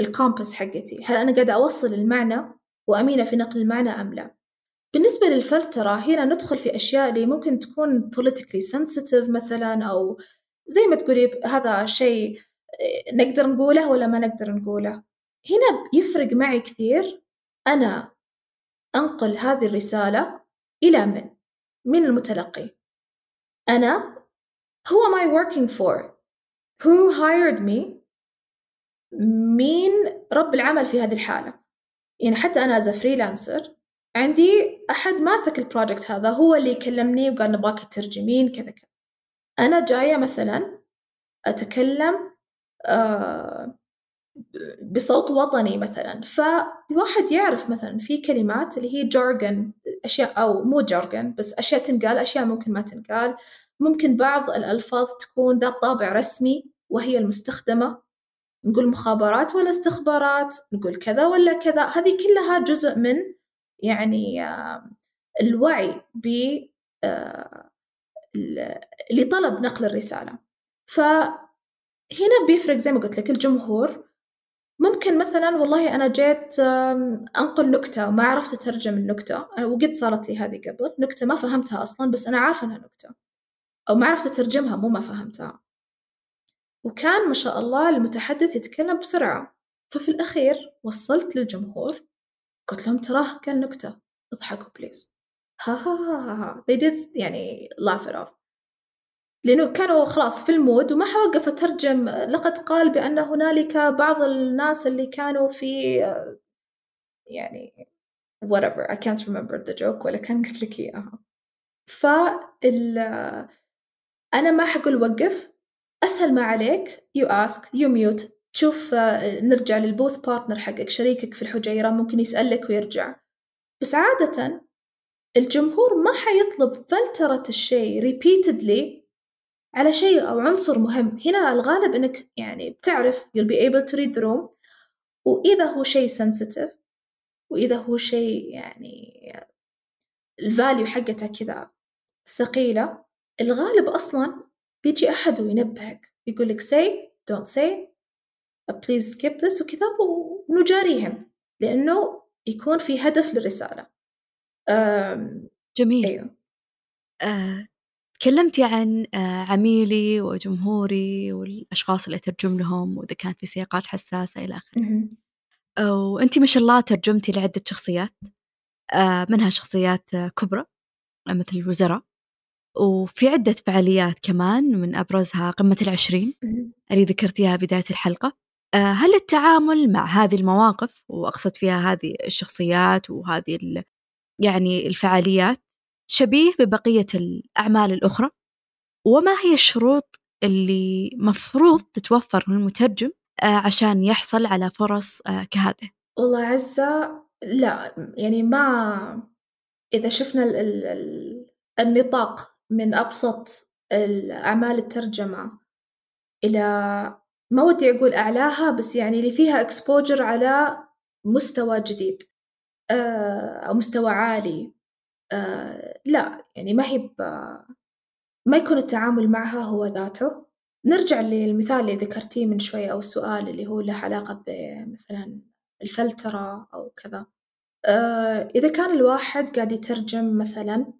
B: الكومبس حقتي. هل أنا قاعدة أوصل المعنى وأمينة في نقل المعنى أم لا؟ بالنسبة للفلترة هنا ندخل في أشياء اللي ممكن تكون politically sensitive مثلا أو زي ما تقولي هذا شيء آه، نقدر نقوله ولا ما نقدر نقوله. هنا يفرق معي كثير أنا أنقل هذه الرسالة إلى من؟ من المتلقي. أنا who am I working for? who hired me? مين رب العمل في هذه الحالة؟ يعني حتى أنا as a freelancer عندي أحد ماسك البروجكت هذا هو اللي يكلمني وقال نبغاك تترجمين كذا كذا. أنا جاية مثلا أتكلم آه بصوت وطني مثلا. فالواحد يعرف مثلا في كلمات اللي هي جارجن أشياء أو مو جارجن بس أشياء تنقال أشياء ممكن ما تنقال. ممكن بعض الألفاظ تكون ذات طابع رسمي وهي المستخدمة. نقول مخابرات ولا استخبارات نقول كذا ولا كذا. هذه كلها جزء من يعني الوعي ب آه، لطلب نقل الرسالة. فهنا بيفرق زي ما قلت لك الجمهور ممكن مثلا والله أنا جيت أنقل نكتة وما عرفت أترجم النكتة وقد صارت لي هذه قبل نكتة ما فهمتها أصلا بس أنا عارفة أنها نكتة أو ما عرفت أترجمها مو ما فهمتها. وكان ما شاء الله المتحدث يتكلم بسرعة. ففي الأخير وصلت للجمهور قلت لهم تراه كان نكتة اضحكوا please ها ها ها ها. They did يعني laugh it off. لأنه كانوا خلاص في ال mood وما حوقف أترجم لقد قال بأن هنالك بعض الناس اللي كانوا في يعني whatever I can't remember the joke ولا كان قلت لك إياها. فال أنا ما حقول وقف أسهل ما عليك you ask you mute تشوف نرجع للبوث بارتنر حقك شريكك في الحجيرة ممكن يسألك ويرجع. بس عادة الجمهور ما حيطلب فلترة الشيء repeatedly على شيء أو عنصر مهم. هنا الغالب إنك يعني بتعرف you'll be able to read the room. وإذا هو شيء sensitive وإذا هو شيء يعني الفاليو حقته كذا ثقيلة الغالب أصلا بيجي أحد وينبهك. يقول لك say don't say please skip this وكذا ونجاريهم. لأنه يكون في هدف للرسالة.
A: جميل.
B: أيوه.
A: آه، تكلمتي عن آه، عميلي وجمهوري والأشخاص اللي أترجم لهم وإذا كانت في سياقات حساسة إلى آخره. وأنت ما شاء الله ترجمتي لعدة شخصيات آه، منها شخصيات كبرى مثل الوزراء. وفي عدة فعاليات كمان من أبرزها قمة العشرين اللي ذكرتيها بداية الحلقة. هل التعامل مع هذه المواقف وأقصد فيها هذه الشخصيات وهذه يعني الفعاليات شبيه ببقية الأعمال الأخرى؟ وما هي الشروط اللي مفروض تتوفر للمترجم عشان يحصل على فرص كهذه
B: والله عزة لا يعني ما إذا شفنا ال ال ال النطاق من أبسط الأعمال الترجمة إلى ما ودي أقول أعلاها بس يعني اللي فيها إكسبوجر على مستوى جديد أو مستوى عالي. لا يعني ما هي ما يكون التعامل معها هو ذاته. نرجع للمثال اللي ذكرتيه من شوية أو السؤال اللي هو له علاقة بمثلا الفلترة أو كذا. إذا كان الواحد قاعد يترجم مثلا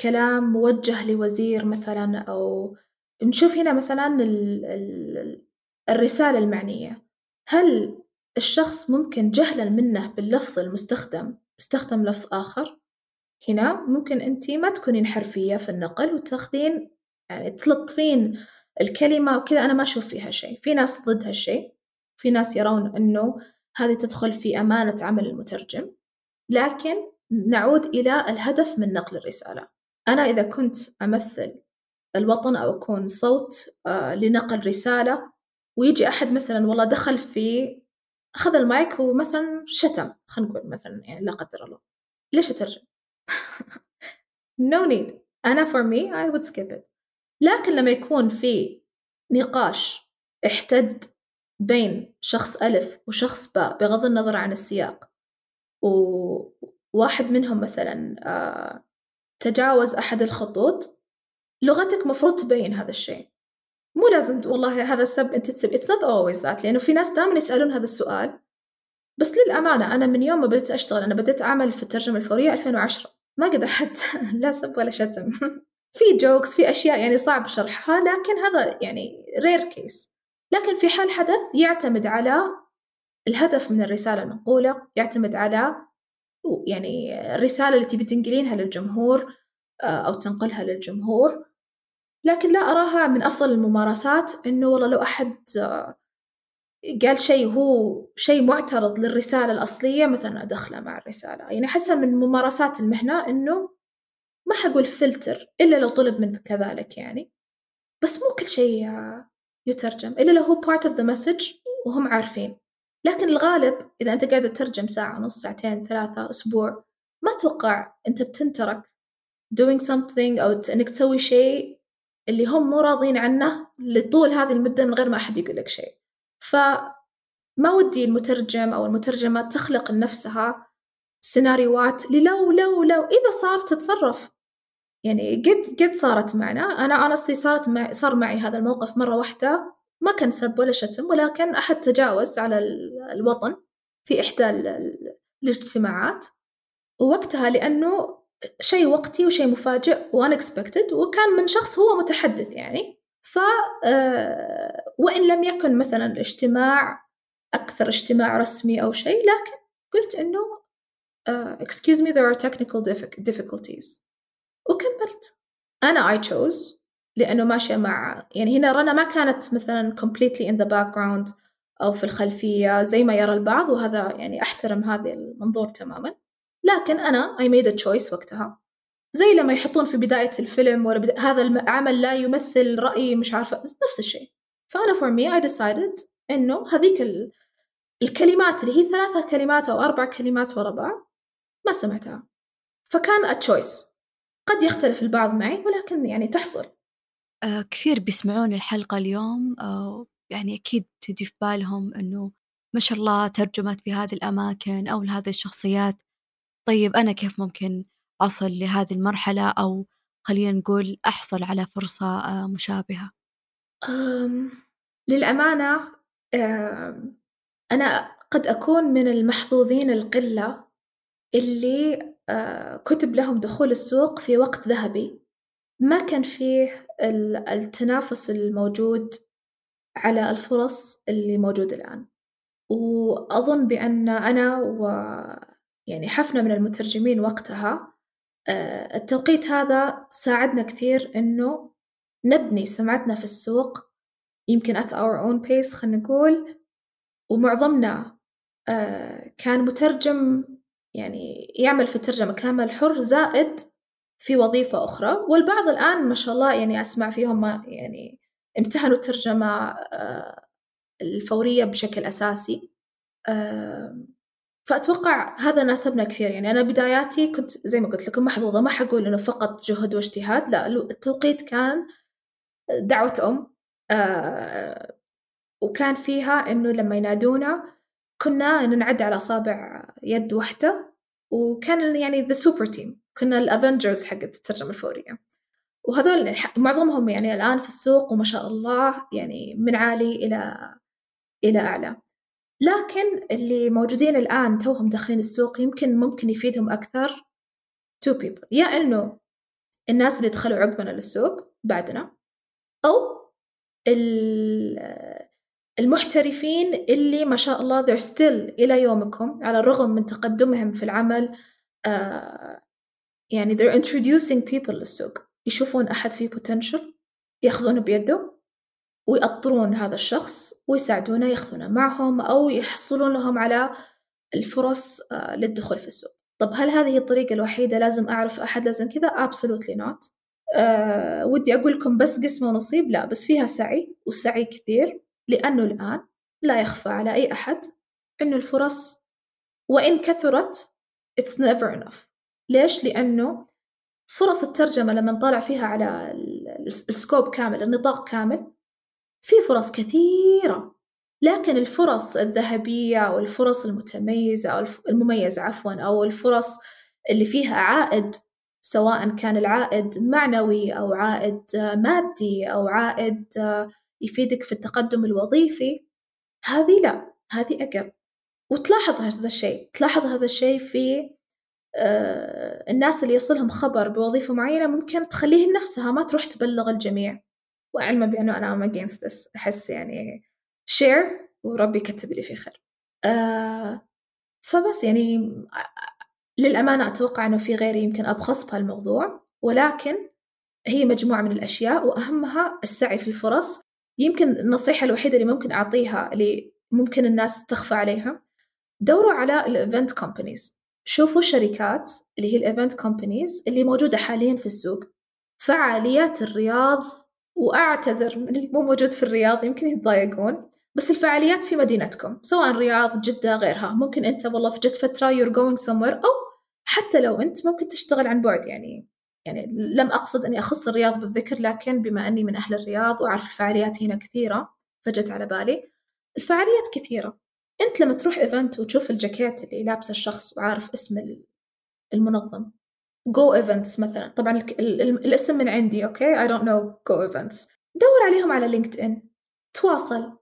B: كلام موجه لوزير مثلا أو نشوف هنا مثلا ال ال الرسالة المعنية. هل الشخص ممكن جهلا منه باللفظ المستخدم؟ استخدم لفظ آخر. هنا ممكن أنت ما تكونين حرفية في النقل وتاخذين يعني تلطفين الكلمة وكذا أنا ما أشوف فيها شيء. في ناس ضد هالشيء في ناس يرون أنه هذه تدخل في أمانة عمل المترجم. لكن نعود إلى الهدف من نقل الرسالة. أنا إذا كنت أمثل الوطن أو أكون صوت آه، لنقل رسالة ويجي أحد مثلا والله دخل في أخذ المايك ومثلا شتم خلينا نقول مثلا يعني لا قدر الله. ليش أترجم؟ no need. أنا for me I would skip it. لكن لما يكون في نقاش احتد بين شخص ألف وشخص باء بغض النظر عن السياق وواحد منهم مثلا آه، تجاوز أحد الخطوط لغتك مفروض تبين هذا الشيء. مو لازم والله هذا السب أنت تسب. it's not always that لأنه في ناس دائما يسألون هذا السؤال. بس للأمانة أنا من يوم ما بديت أشتغل أنا بديت أعمل في الترجمة الفورية 2010 ما قد احد لا سب ولا شتم. في jokes في أشياء يعني صعب شرحها لكن هذا يعني rare case لكن في حال حدث يعتمد على الهدف من الرسالة المنقولة يعتمد على يعني الرسالة اللي تبي تنقلينها للجمهور آه، أو تنقلها للجمهور. لكن لا أراها من أفضل الممارسات إنه والله لو أحد آه، قال شيء هو شيء معترض للرسالة الأصلية مثلا أدخله مع الرسالة. يعني أحسها من ممارسات المهنة إنه ما حقول فلتر إلا لو طلب منك كذلك يعني. بس مو كل شيء آه، يترجم إلا لو هو part of the message وهم عارفين. لكن الغالب إذا أنت قاعد تترجم ساعة ونص ساعتين ثلاثة أسبوع ما أتوقع أنت بتنترك doing something أو إنك تسوي شيء اللي هم مو راضين عنه لطول هذه المدة من غير ما أحد يقول لك شيء. فما ودي المترجم أو المترجمة تخلق لنفسها سيناريوهات للو لو لو إذا صار تتصرف. يعني قد قد صارت معنا. أنا أنا صارت مع صار معي هذا الموقف مرة واحدة. ما كان سب ولا شتم ولكن أحد تجاوز على الوطن في إحدى الاجتماعات. ووقتها لأنه شيء وقتي وشيء مفاجئ وانكسبكتد وكان من شخص هو متحدث يعني. ف آه، وإن لم يكن مثلا الاجتماع أكثر اجتماع رسمي أو شيء لكن قلت إنه uh, excuse me there are technical difficulties. وكملت. أنا I chose لأنه ماشية مع يعني هنا رنا ما كانت مثلا completely in the background أو في الخلفية زي ما يرى البعض وهذا يعني أحترم هذا المنظور تماما. لكن أنا I made a choice وقتها. زي لما يحطون في بداية الفيلم ولا بدا... هذا العمل لا يمثل رأي مش عارفة نفس الشيء. فأنا for me I decided إنه هذيك ال... الكلمات اللي هي ثلاثة كلمات أو أربع كلمات ورا بعض ما سمعتها. فكان a choice. قد يختلف البعض معي ولكن يعني تحصل.
A: آه كثير بيسمعون الحلقة اليوم آه يعني أكيد تجي في بالهم إنه ما شاء الله ترجمت في هذه الأماكن أو لهذه الشخصيات. طيب أنا كيف ممكن أصل لهذه المرحلة أو خلينا نقول أحصل على فرصة آه، مشابهة؟
B: أم للأمانة أم أنا قد أكون من المحظوظين القلة اللي أه كتب لهم دخول السوق في وقت ذهبي. ما كان فيه التنافس الموجود على الفرص اللي موجودة الآن. وأظن بأن أنا يعني حفنة من المترجمين وقتها آه، التوقيت هذا ساعدنا كثير إنه نبني سمعتنا في السوق يمكن at our own pace خلينا نقول ومعظمنا آه، كان مترجم يعني يعمل في الترجمة كامل حر زائد في وظيفة أخرى والبعض الآن ما شاء الله يعني أسمع فيهم يعني امتهنوا الترجمة آه، الفورية بشكل أساسي فأتوقع هذا ناسبنا كثير. يعني أنا بداياتي كنت زي ما قلت لكم محظوظة ما حقول إنه فقط جهد واجتهاد لا التوقيت كان دعوة أم آه وكان فيها إنه لما ينادونا كنا ننعد على أصابع يد واحدة وكان يعني the super team كنا ال Avengers حقت الترجمة الفورية. وهذول معظمهم يعني الآن في السوق وما شاء الله يعني من عالي إلى إلى أعلى. لكن اللي موجودين الآن توهم داخلين السوق يمكن ممكن يفيدهم أكثر two people. يا إنه الناس اللي دخلوا عقبنا للسوق بعدنا أو المحترفين اللي ما شاء الله they're still إلى يومكم على الرغم من تقدمهم في العمل آه يعني they're introducing people للسوق. يشوفون أحد فيه potential يأخذونه بيده. ويأطرون هذا الشخص ويساعدونه ياخذونه معهم أو يحصلون لهم على الفرص آه، للدخول في السوق. طب هل هذه الطريقة الوحيدة لازم أعرف أحد لازم كذا؟ Absolutely not. أه ودي أقول لكم بس قسمة ونصيب. لا بس فيها سعي وسعي كثير لأنه الآن لا يخفى على أي أحد أنه الفرص وإن كثرت it's never enough. ليش؟ لأنه فرص الترجمة لما نطالع فيها على السكوب كامل النطاق كامل في فرص كثيرة لكن الفرص الذهبية أو الفرص المتميزة أو المميزة عفوا أو الفرص اللي فيها عائد سواء كان العائد معنوي أو عائد مادي أو عائد يفيدك في التقدم الوظيفي هذه لا هذه أقل. وتلاحظ هذا الشيء تلاحظ هذا الشيء في آه، الناس اللي يصلهم خبر بوظيفة معينة ممكن تخليهم نفسها ما تروح تبلغ الجميع. وعلما بأنه أنا I'm against this. أحس يعني share وربي كتب لي فيه خير. آه فبس يعني للأمانة أتوقع أنه في غيري يمكن أبخص بهالموضوع ولكن هي مجموعة من الأشياء وأهمها السعي في الفرص. يمكن النصيحة الوحيدة اللي ممكن أعطيها اللي ممكن الناس تخفى عليها دوروا على ال event companies شوفوا الشركات اللي هي ال event companies اللي موجودة حاليا في السوق. فعاليات الرياض وأعتذر من اللي مو موجود في الرياض يمكن يتضايقون. بس الفعاليات في مدينتكم سواء الرياض جدة غيرها. ممكن أنت والله في جت فترة you're going somewhere أو حتى لو أنت ممكن تشتغل عن بعد. يعني يعني لم أقصد أني أخص الرياض بالذكر لكن بما أني من أهل الرياض وأعرف الفعاليات هنا كثيرة فجت على بالي. الفعاليات كثيرة. أنت لما تروح event وتشوف الجاكيت اللي لابسه الشخص وعارف اسم المنظم Joe Events مثلا. طبعا الاسم من عندي okay I don't know Joe Events دور عليهم على LinkedIn تواصل.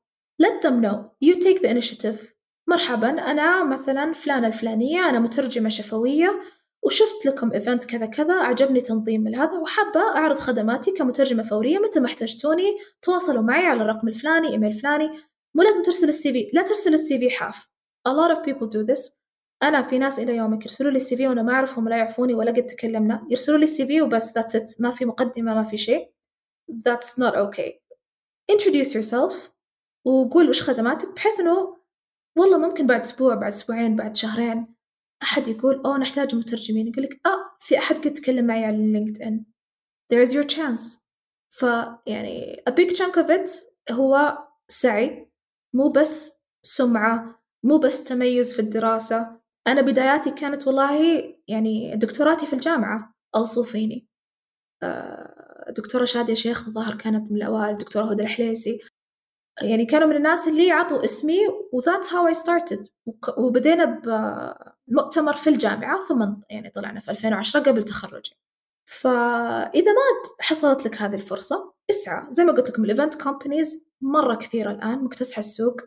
B: Let them know. You take the initiative. مرحبا أنا مثلا فلانة الفلانية أنا مترجمة شفوية وشفت لكم event كذا كذا عجبني تنظيم هذا وحابة أعرض خدماتي كمترجمة فورية متى ما احتجتوني. تواصلوا معي على الرقم الفلاني إيميل فلاني. مو لازم ترسل ال CV لا ترسل ال CV حاف a lot of people do this. أنا في ناس إلى يومك يرسلوا لي ال CV وأنا ما أعرفهم ولا يعرفوني ولا قد تكلمنا. يرسلوا لي ال CV وبس that's it. ما في مقدمة ما في شيء. That's not okay. Introduce yourself وقول وش خدماتك بحيث إنه والله ممكن بعد أسبوع بعد أسبوعين بعد شهرين أحد يقول أوه نحتاج مترجمين. يقول لك آه في أحد قد تكلم معي على لينكد إن there is your chance. فيعني a big chunk of it هو سعي مو بس سمعة مو بس تميز في الدراسة. أنا بداياتي كانت والله يعني دكتوراتي في الجامعة أوصوا فيني آه، دكتورة شادية شيخ الظاهر كانت من الأوائل دكتورة هدى الحليسي. يعني كانوا من الناس اللي عطوا اسمي و that's how I started. وبدينا بمؤتمر في الجامعة ثم يعني طلعنا في 2010 قبل تخرجي. فإذا ما حصلت لك هذه الفرصة اسعى. زي ما قلت لكم ال event companies مرة كثيرة الآن مكتسحة السوق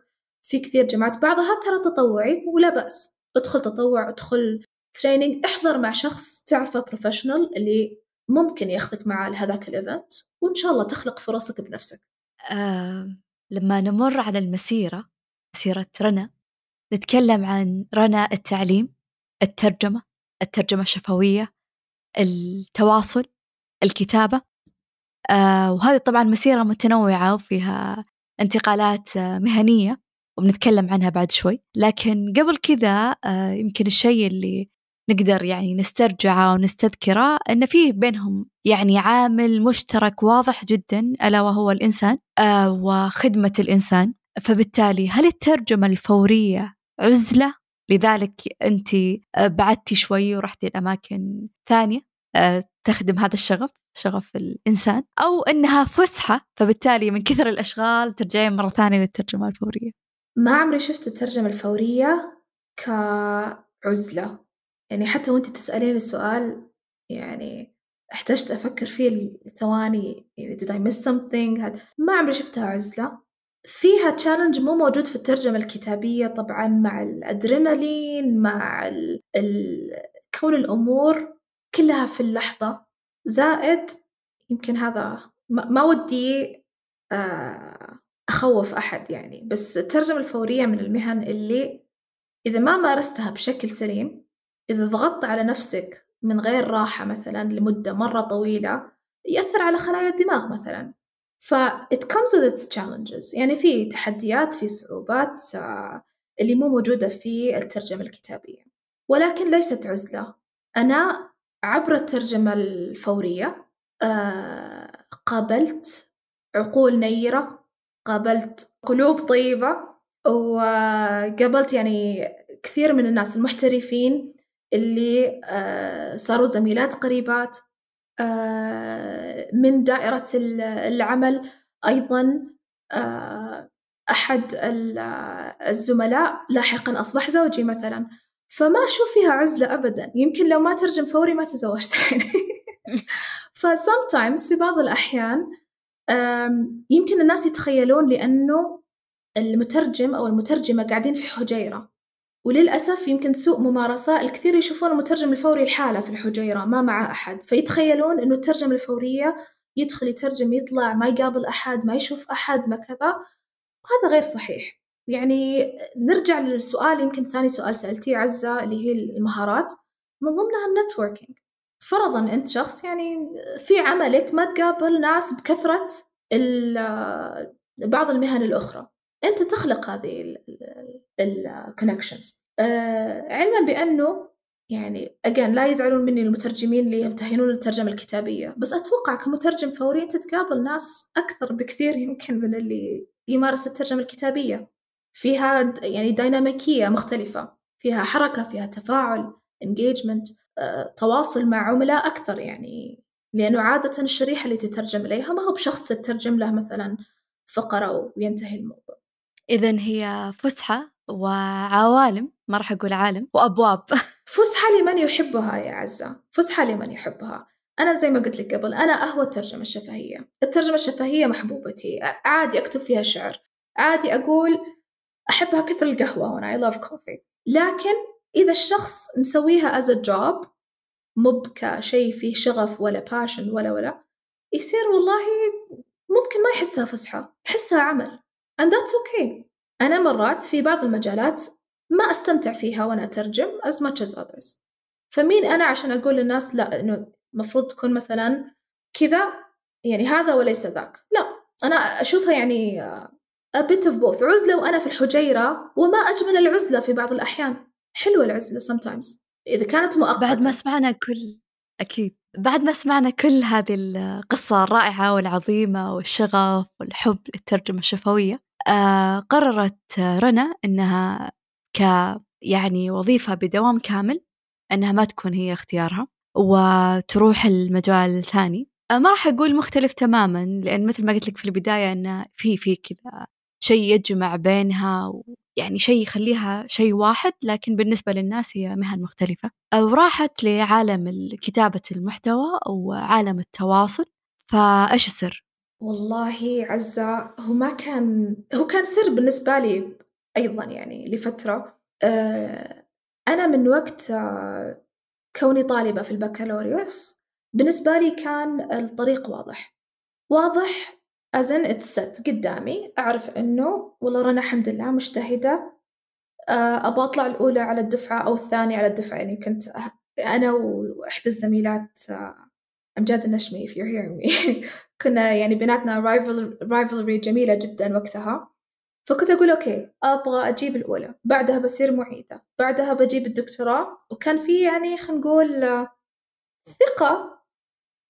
B: في كثير جامعات بعضها ترى تطوعي ولا بأس. ادخل تطوع ادخل training احضر مع شخص تعرفه professional اللي ممكن ياخذك معاه لهذاك ال event وإن شاء الله تخلق فرصك بنفسك.
A: آه لما نمر على المسيرة مسيرة رنا نتكلم عن رنا التعليم الترجمة الترجمة الشفوية التواصل الكتابة. آه وهذه طبعا مسيرة متنوعة وفيها انتقالات آه مهنية. وبنتكلم عنها بعد شوي. لكن قبل كذا آه يمكن الشيء اللي نقدر يعني نسترجعه ونستذكره أن فيه بينهم يعني عامل مشترك واضح جدا ألا وهو الإنسان آه وخدمة الإنسان. فبالتالي هل الترجمة الفورية عزلة؟ لذلك أنت آه، بعدتي شوي ورحتي لأماكن ثانية تخدم هذا الشغف شغف الإنسان أو أنها فسحة. فبالتالي من كثر الأشغال ترجعين مرة ثانية للترجمة الفورية.
B: ما عمري شفت الترجمة الفورية كعزلة. يعني حتى وانت تسألين السؤال يعني احتجت أفكر فيه ثواني يعني did I miss something ما عمري شفتها عزلة. فيها تشالنج مو موجود في الترجمة الكتابية طبعا مع الأدرينالين مع ال... ال... كون الأمور كلها في اللحظة. زائد يمكن هذا ما, ما ودي آه، أخوف أحد يعني بس الترجمة الفورية من المهن اللي إذا ما مارستها بشكل سليم إذا ضغطت على نفسك من غير راحة مثلا لمدة مرة طويلة يأثر على خلايا الدماغ مثلا. ف it comes with its challenges. يعني في تحديات في صعوبات اللي مو موجودة في الترجمة الكتابية. ولكن ليست عزلة. أنا عبر الترجمة الفورية آه، قابلت عقول نيرة قابلت قلوب طيبة وقابلت يعني كثير من الناس المحترفين اللي آه، صاروا زميلات قريبات آه، من دائرة العمل أيضا آه، أحد الزملاء لاحقا أصبح زوجي مثلا. فما أشوف فيها عزلة أبدا. يمكن لو ما ترجم فوري ما تزوجت. ف sometimes في بعض الأحيان يمكن الناس يتخيلون لأنه المترجم أو المترجمة قاعدين في حجيرة. وللأسف يمكن سوء ممارسة الكثير يشوفون المترجم الفوري الحالة في الحجيرة ما مع أحد. فيتخيلون أنه الترجمة الفورية يدخل يترجم يطلع ما يقابل أحد ما يشوف أحد ما كذا. وهذا غير صحيح. يعني نرجع للسؤال يمكن ثاني سؤال سألتيه عزة اللي هي المهارات. من ضمنها ال networking. فرضا أنت شخص يعني في عملك ما تقابل ناس بكثرة بعض المهن الأخرى. أنت تخلق هذه ال connections آه علما بأنه يعني again لا يزعلون مني المترجمين اللي يمتهنون الترجمة الكتابية بس أتوقع كمترجم فوري أنت تقابل ناس أكثر بكثير يمكن من اللي يمارس الترجمة الكتابية. فيها يعني ديناميكية مختلفة. فيها حركة فيها تفاعل engagement. تواصل مع عملاء أكثر يعني لأنه عادة الشريحة اللي تترجم إليها ما هو بشخص تترجم له مثلا فقرة وينتهي الموضوع.
A: إذا هي فسحة وعوالم ما راح أقول عالم وأبواب.
B: فسحة لمن يحبها يا عزة فسحة لمن يحبها. أنا زي ما قلت لك قبل أنا أهوى الترجمة الشفهية. الترجمة الشفهية محبوبتي عادي أكتب فيها شعر عادي أقول أحبها كثر القهوة هنا I love coffee. لكن إذا الشخص مسويها as a job مو كشيء فيه شغف ولا باشن ولا ولا يصير والله ممكن ما يحسها فسحة يحسها عمل. And that's okay. أنا مرات في بعض المجالات ما أستمتع فيها وأنا أترجم as much as others. فمين أنا عشان أقول للناس لا إنه المفروض تكون مثلا كذا؟ يعني هذا وليس ذاك. لا أنا أشوفها يعني a bit of both. عزلة وأنا في الحجيرة وما أجمل العزلة في بعض الأحيان. حلوة العزلة sometimes. إذا كانت مؤقتة.
A: بعد ما سمعنا كل أكيد. بعد ما سمعنا كل هذه القصة الرائعة والعظيمة والشغف والحب للترجمة الشفوية آه قررت رنا أنها ك يعني وظيفة بدوام كامل أنها ما تكون هي اختيارها وتروح المجال الثاني آه ما راح أقول مختلف تماما لأن مثل ما قلت لك في البداية أنه في في كذا شيء يجمع بينها يعني شيء يخليها شيء واحد لكن بالنسبة للناس هي مهن مختلفة. وراحت لعالم كتابة المحتوى وعالم التواصل. فإيش السر؟
B: والله عزة هو ما كان هو كان سر بالنسبة لي أيضا يعني لفترة. آه، أنا من وقت آه، كوني طالبة في البكالوريوس بالنسبة لي كان الطريق واضح. واضح as in it's قدامي أعرف إنه والله رنا الحمد لله مجتهدة. آه، أبغى أطلع الأولى على الدفعة أو الثانية على الدفعة يعني كنت أنا وإحدى الزميلات أمجاد النشمي if you're hearing me. كنا يعني بيناتنا rival, rivalry جميلة جدا وقتها. فكنت أقول okay أبغى أجيب الأولى. بعدها بصير معيدة. بعدها بجيب الدكتوراه. وكان في يعني خلينا نقول ثقة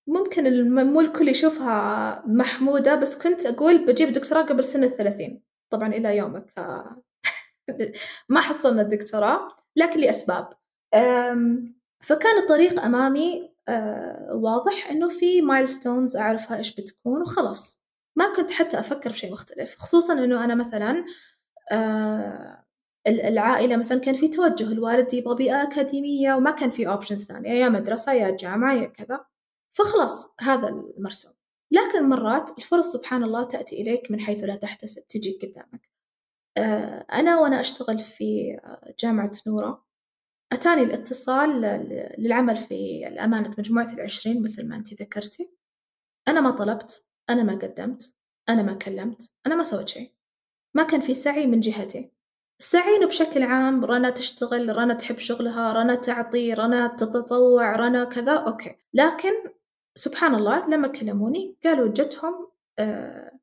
B: ممكن مو الكل يشوفها محمودة بس كنت أقول بجيب دكتوراه قبل سن الثلاثين طبعا إلى يومك. ما حصلنا الدكتوراه لكن لأسباب. فكان الطريق أمامي واضح إنه في milestones أعرفها إيش بتكون وخلاص. ما كنت حتى أفكر بشيء مختلف. خصوصا إنه أنا مثلا العائلة مثلا كان في توجه الوالد يبغى بيئة أكاديمية وما كان في options ثانية. يا مدرسة يا جامعة يا كذا. فخلاص هذا المرسوم. لكن مرات الفرص سبحان الله تأتي إليك من حيث لا تحتسب تجيك قدامك. آه، أنا وأنا أشتغل في جامعة نورة أتاني الاتصال للعمل في الأمانة مجموعة العشرين مثل ما أنت ذكرتي. أنا ما طلبت أنا ما قدمت أنا ما كلمت أنا ما سويت شيء. ما كان في سعي من جهتي. السعي بشكل عام رنا تشتغل رنا تحب شغلها رنا تعطي رنا تتطوع رنا كذا okay. لكن سبحان الله لما كلموني قالوا جتهم آه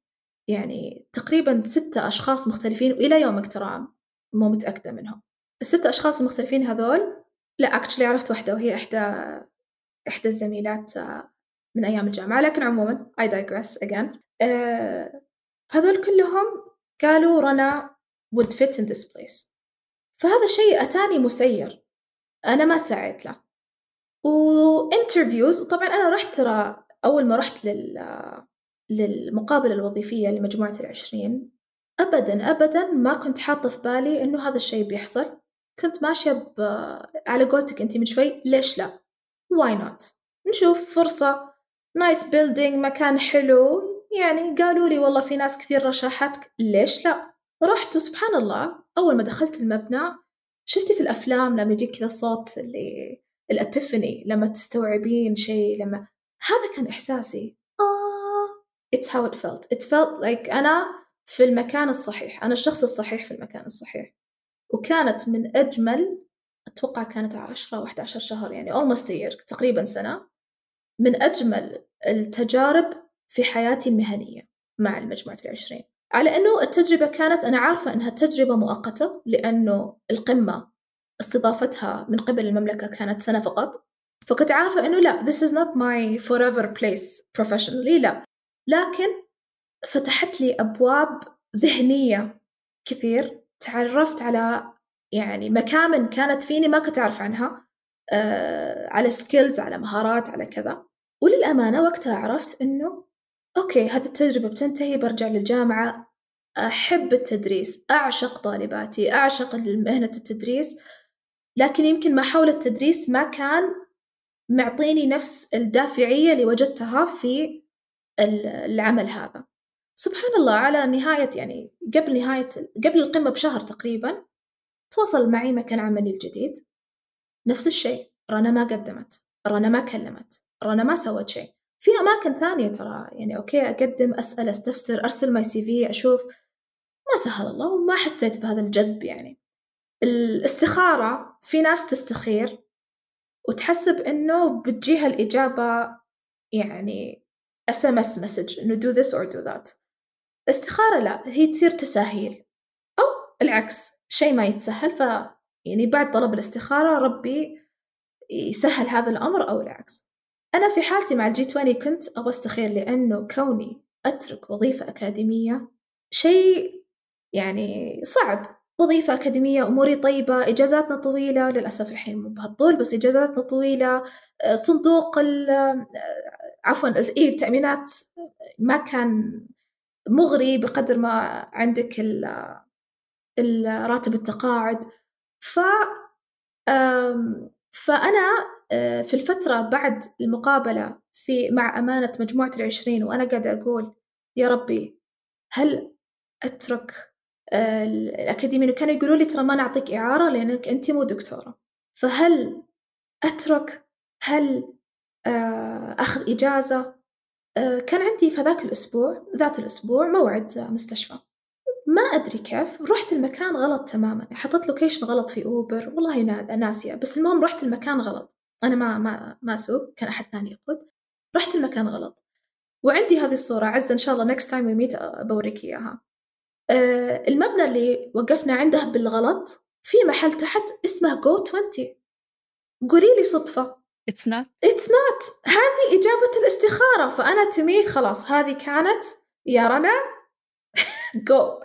B: يعني تقريبا ستة أشخاص مختلفين وإلى يومك ترى مو متأكدة منهم. الست أشخاص المختلفين هذول لا اكشلي عرفت واحدة وهي إحدى إحدى الزميلات آه، من أيام الجامعة لكن عموما I digress again. uh, هذول كلهم قالوا رنا would fit in this place. فهذا الشيء أتاني مسير. أنا ما سعيت له. و interviews وطبعا أنا رحت ترى أول ما رحت لل للمقابلة الوظيفية لمجموعة العشرين. أبدا أبدا ما كنت حاطة في بالي إنه هذا الشيء بيحصل. كنت ماشية ب... على قولتك أنت من شوي ليش لا؟ why not نشوف فرصة. nice building مكان حلو. يعني قالوا لي والله في ناس كثير رشحتك. ليش لا؟ رحت وسبحان الله أول ما دخلت المبنى شفتي في الأفلام لما يجيك كذا الصوت اللي الأبيفني لما تستوعبين شيء لما هذا كان إحساسي. آه it's how it felt. It felt like أنا في المكان الصحيح. أنا الشخص الصحيح في المكان الصحيح. وكانت من أجمل أتوقع كانت عشرة أو عشر شهر يعني a year تقريبا سنة. من أجمل التجارب في حياتي المهنية مع المجموعة العشرين. على أنه التجربة كانت أنا عارفة أنها تجربة مؤقتة لأنه القمة استضافتها من قبل المملكة كانت سنة فقط فكنت عارفة أنه لا this is not my forever place professionally لا. لكن فتحت لي أبواب ذهنية كثير تعرفت على يعني مكامن كانت فيني ما كنت أعرف عنها آه على سكيلز على مهارات على كذا. وللأمانة وقتها عرفت إنه أوكي هذه التجربة بتنتهي برجع للجامعة أحب التدريس أعشق طالباتي أعشق مهنة التدريس. لكن يمكن ما حول التدريس ما كان معطيني نفس الدافعية اللي وجدتها في العمل هذا. سبحان الله على نهاية يعني قبل نهاية قبل القمة بشهر تقريبا تواصل معي مكان عملي الجديد. نفس الشيء رنا ما قدمت رنا ما كلمت رنا ما سوت شيء. في أماكن ثانية ترى يعني okay أقدم أسأل أستفسر أرسل my CV أشوف. ما سهل الله وما حسيت بهذا الجذب يعني. الاستخارة في ناس تستخير وتحسب إنه بتجيها الإجابة يعني SMS message إنه do this or do that. الاستخارة لا هي تصير تساهيل. أو العكس شيء ما يتسهل ف يعني بعد طلب الاستخارة ربي يسهل هذا الأمر أو العكس. أنا في حالتي مع الجي 20 كنت أبغى أستخير لأنه كوني أترك وظيفة أكاديمية شيء يعني صعب. وظيفة أكاديمية أموري طيبة إجازاتنا طويلة للأسف الحين مو بهالطول بس إجازاتنا طويلة. آه، صندوق آه، عفوا إيه التأمينات ما كان مغري بقدر ما عندك راتب التقاعد. ف فأنا آه، في الفترة بعد المقابلة في مع أمانة مجموعة العشرين وأنا قاعدة أقول يا ربي هل أترك الأكاديميين وكانوا يقولوا لي ترى ما نعطيك إعارة لأنك أنت مو دكتورة. فهل أترك؟ هل آه، أخذ إجازة؟ آه، كان عندي في ذاك الأسبوع ذات الأسبوع موعد مستشفى. ما أدري كيف رحت المكان غلط تماما. حطيت location غلط في أوبر والله ناسية. بس المهم رحت المكان غلط. أنا ما ما ما أسوق. كان أحد ثاني يقود. رحت المكان غلط. وعندي هذه الصورة. عزة إن شاء الله next time we meet بوريك إياها. آه، المبنى اللي وقفنا عنده بالغلط في محل تحت اسمه جو 20 قولي لي صدفة.
A: It's not.
B: It's not. هذه إجابة الاستخارة. فأنا تمي خلاص هذه كانت يا رنا جو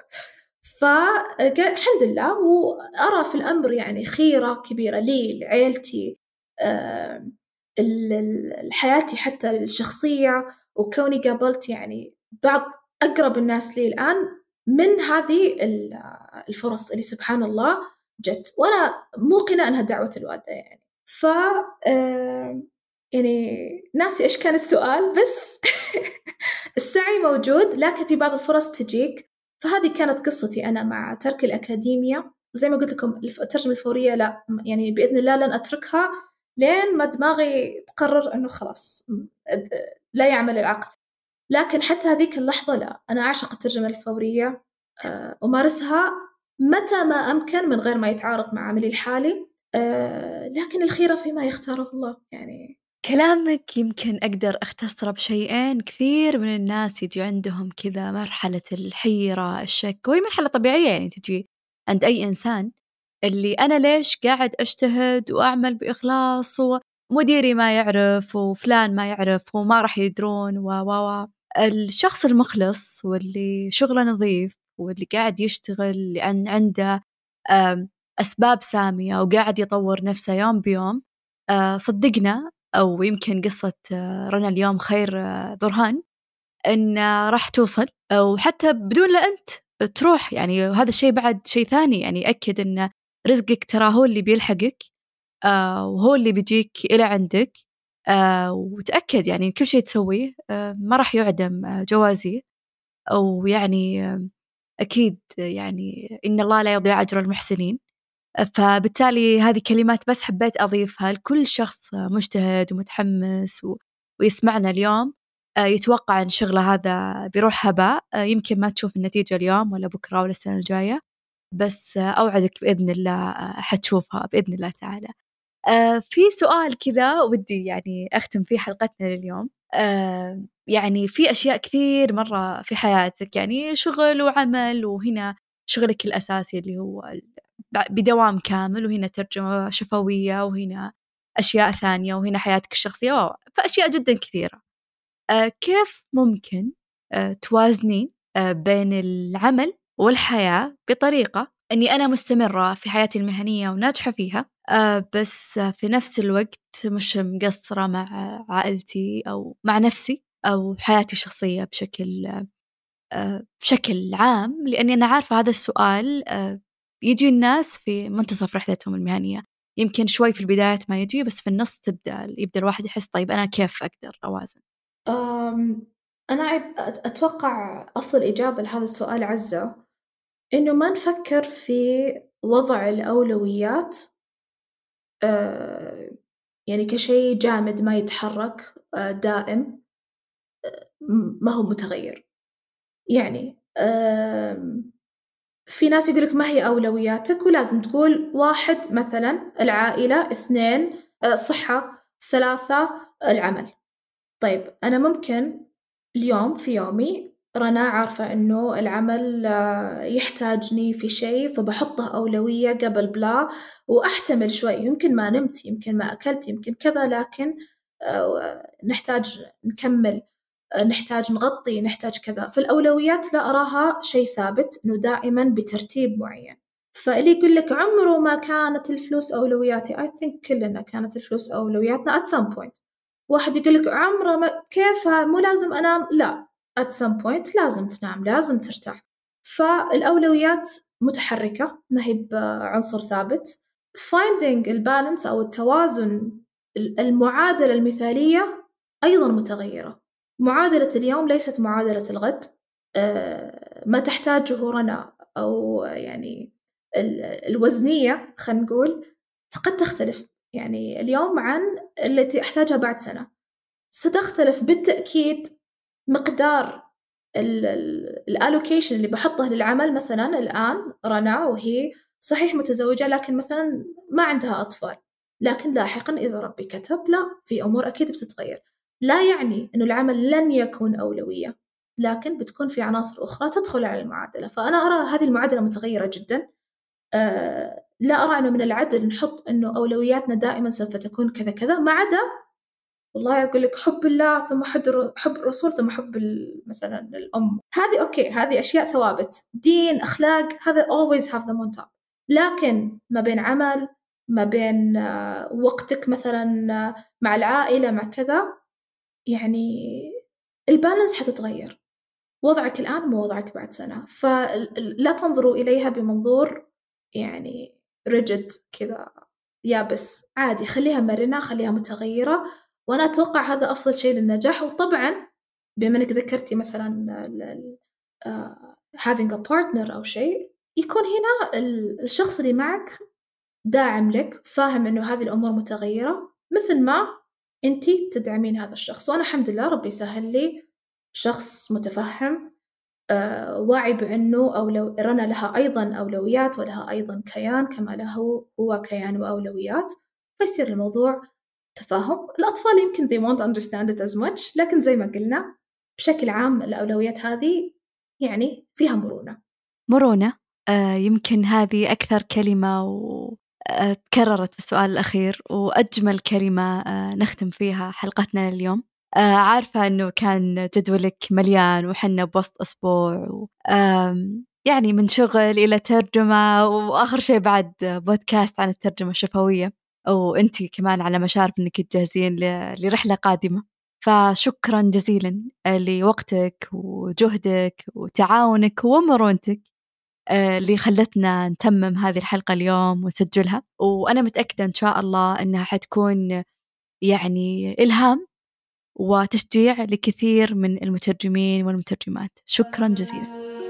B: فالحمد لله وأرى في الأمر يعني خيرة كبيرة لي لعيلتي آه، حياتي حتى الشخصية وكوني قابلت يعني بعض أقرب الناس لي الآن. من هذه الفرص اللي سبحان الله جت. وأنا موقنة أنها دعوة الوالدة يعني. ف يعني ناسي إيش كان السؤال بس السعي موجود لكن في بعض الفرص تجيك. فهذه كانت قصتي أنا مع ترك الأكاديمية. زي ما قلت لكم الترجمة الفورية لا يعني بإذن الله لن أتركها لين ما دماغي تقرر أنه خلاص لا يعمل العقل. لكن حتى هذيك اللحظة لا أنا أعشق الترجمة الفورية آه، أمارسها متى ما أمكن من غير ما يتعارض مع عملي الحالي آه، لكن الخيرة فيما يختاره الله يعني.
A: كلامك يمكن أقدر أختصره بشيئين كثير من الناس يجي عندهم كذا مرحلة الحيرة الشك وهي مرحلة طبيعية يعني تجي عند أي إنسان اللي أنا ليش قاعد أجتهد وأعمل بإخلاص ومديري ما يعرف وفلان ما يعرف وما راح يدرون و و. الشخص المخلص واللي شغله نظيف واللي قاعد يشتغل لأن عنده أسباب سامية وقاعد يطور نفسه يوم بيوم آه، صدقنا أو يمكن قصة آه، رنا اليوم خير آه، برهان إن راح توصل وحتى بدون لا أنت تروح. يعني هذا الشيء بعد شيء ثاني يعني يأكد إن رزقك ترى هو اللي بيلحقك وهو اللي بيجيك إلى عندك. وتأكد يعني كل شيء تسويه ما راح يعدم جوازي. ويعني أكيد يعني إن الله لا يضيع أجر المحسنين. فبالتالي هذه كلمات بس حبيت أضيفها لكل شخص مجتهد ومتحمس و... ويسمعنا اليوم. آه، يتوقع أن شغله هذا بيروح هباء. آه، يمكن ما تشوف النتيجة اليوم ولا بكرة ولا السنة الجاية. بس آه، أوعدك بإذن الله حتشوفها بإذن الله تعالى. في سؤال كذا ودي يعني أختم فيه حلقتنا لليوم. يعني في أشياء كثير مرة في حياتك يعني شغل وعمل وهنا شغلك الأساسي اللي هو بدوام كامل وهنا ترجمة شفوية وهنا أشياء ثانية وهنا حياتك الشخصية فأشياء جدا كثيرة. أه كيف ممكن أه توازنين أه بين العمل والحياة بطريقة أني أنا مستمرة في حياتي المهنية وناجحة فيها أه بس في نفس الوقت مش مقصرة مع عائلتي أو مع نفسي أو حياتي الشخصية بشكل أه بشكل عام لأني أنا عارفة هذا السؤال أه يجي الناس في منتصف رحلتهم المهنية. يمكن شوي في البدايات ما يجي بس في النص تبدأ يبدأ الواحد يحس طيب أنا كيف أقدر أوازن؟
B: أنا أتوقع أفضل إجابة لهذا السؤال عزة. إنه ما نفكر في وضع الأولويات يعني كشيء جامد ما يتحرك آه، دائم آه، ما هو متغير. يعني في ناس يقولك ما هي أولوياتك ولازم تقول واحد مثلا العائلة اثنين الصحة ثلاثة العمل. طيب أنا ممكن اليوم في يومي رنا عارفة إنه العمل آه، يحتاجني في شيء فبحطه أولوية قبل بلا وأحتمل شوي. يمكن ما نمت يمكن ما أكلت يمكن كذا لكن آه، نحتاج نكمل آه، نحتاج نغطي نحتاج كذا. فالأولويات لا أراها شيء ثابت إنه دائما بترتيب معين. فاللي يقول لك عمره ما كانت الفلوس أولوياتي I think كلنا كانت الفلوس أولوياتنا at some point. واحد يقول لك عمره ما كيف؟ مو لازم أنام؟ لا. At some point لازم تنام لازم ترتاح. فالأولويات متحركة ما هي بعنصر ثابت. Finding البالانس أو التوازن المعادلة المثالية أيضا متغيرة. معادلة اليوم ليست معادلة الغد. آه، ما تحتاجه رنا أو يعني الوزنية خلينا نقول قد تختلف. يعني اليوم عن التي أحتاجها بعد سنة. ستختلف بالتأكيد مقدار الالوكيشن اللي بحطه للعمل مثلا الآن رنا وهي صحيح متزوجة لكن مثلا ما عندها أطفال. لكن لاحقا إذا ربي كتب لا في أمور أكيد بتتغير. لا يعني أنه العمل لن يكون أولوية لكن بتكون في عناصر أخرى تدخل على المعادلة. فأنا أرى هذه المعادلة متغيرة جدا. أه لا أرى أنه من العدل نحط أنه أولوياتنا دائما سوف تكون كذا كذا ما عدا والله أقول لك حب الله ثم حب الرسول ثم حب مثلا الأم. هذه أوكي هذه أشياء ثوابت. دين أخلاق هذا always have them on top. لكن ما بين عمل ما بين آه، وقتك مثلا آه، مع العائلة مع كذا يعني البالانس حتتغير. وضعك الآن مو وضعك بعد سنة. فلا تنظروا إليها بمنظور يعني ريجد كذا يابس. عادي خليها مرنة خليها متغيرة. وأنا أتوقع هذا أفضل شيء للنجاح. وطبعا بما إنك ذكرتي مثلا uh, having a partner أو شيء يكون هنا الشخص اللي معك داعم لك فاهم إنه هذه الأمور متغيرة مثل ما أنتي تدعمين هذا الشخص. وأنا الحمد لله ربي سهل لي شخص متفهم آه واعي بأنه أولو رنا لها أيضا أولويات ولها أيضا كيان كما له هو كيان وأولويات. فيصير الموضوع تفاهم. الأطفال يمكن they won't understand it as much لكن زي ما قلنا بشكل عام الأولويات هذه يعني فيها مرونة.
A: مرونة. آه يمكن هذه أكثر كلمة وتكررت آه، في السؤال الأخير وأجمل كلمة آه نختم فيها حلقتنا اليوم آه عارفة أنه كان جدولك مليان وحنا بوسط أسبوع و يعني من شغل إلى ترجمة وآخر شيء بعد بودكاست عن الترجمة الشفوية. وأنت كمان على مشارف أنك تجهزين لرحلة قادمة. فشكرا جزيلا لوقتك وجهدك وتعاونك ومرونتك آه، اللي خلتنا نتمم هذه الحلقة اليوم ونسجلها وأنا متأكدة إن شاء الله أنها حتكون يعني إلهام وتشجيع لكثير من المترجمين والمترجمات. شكرا جزيلا.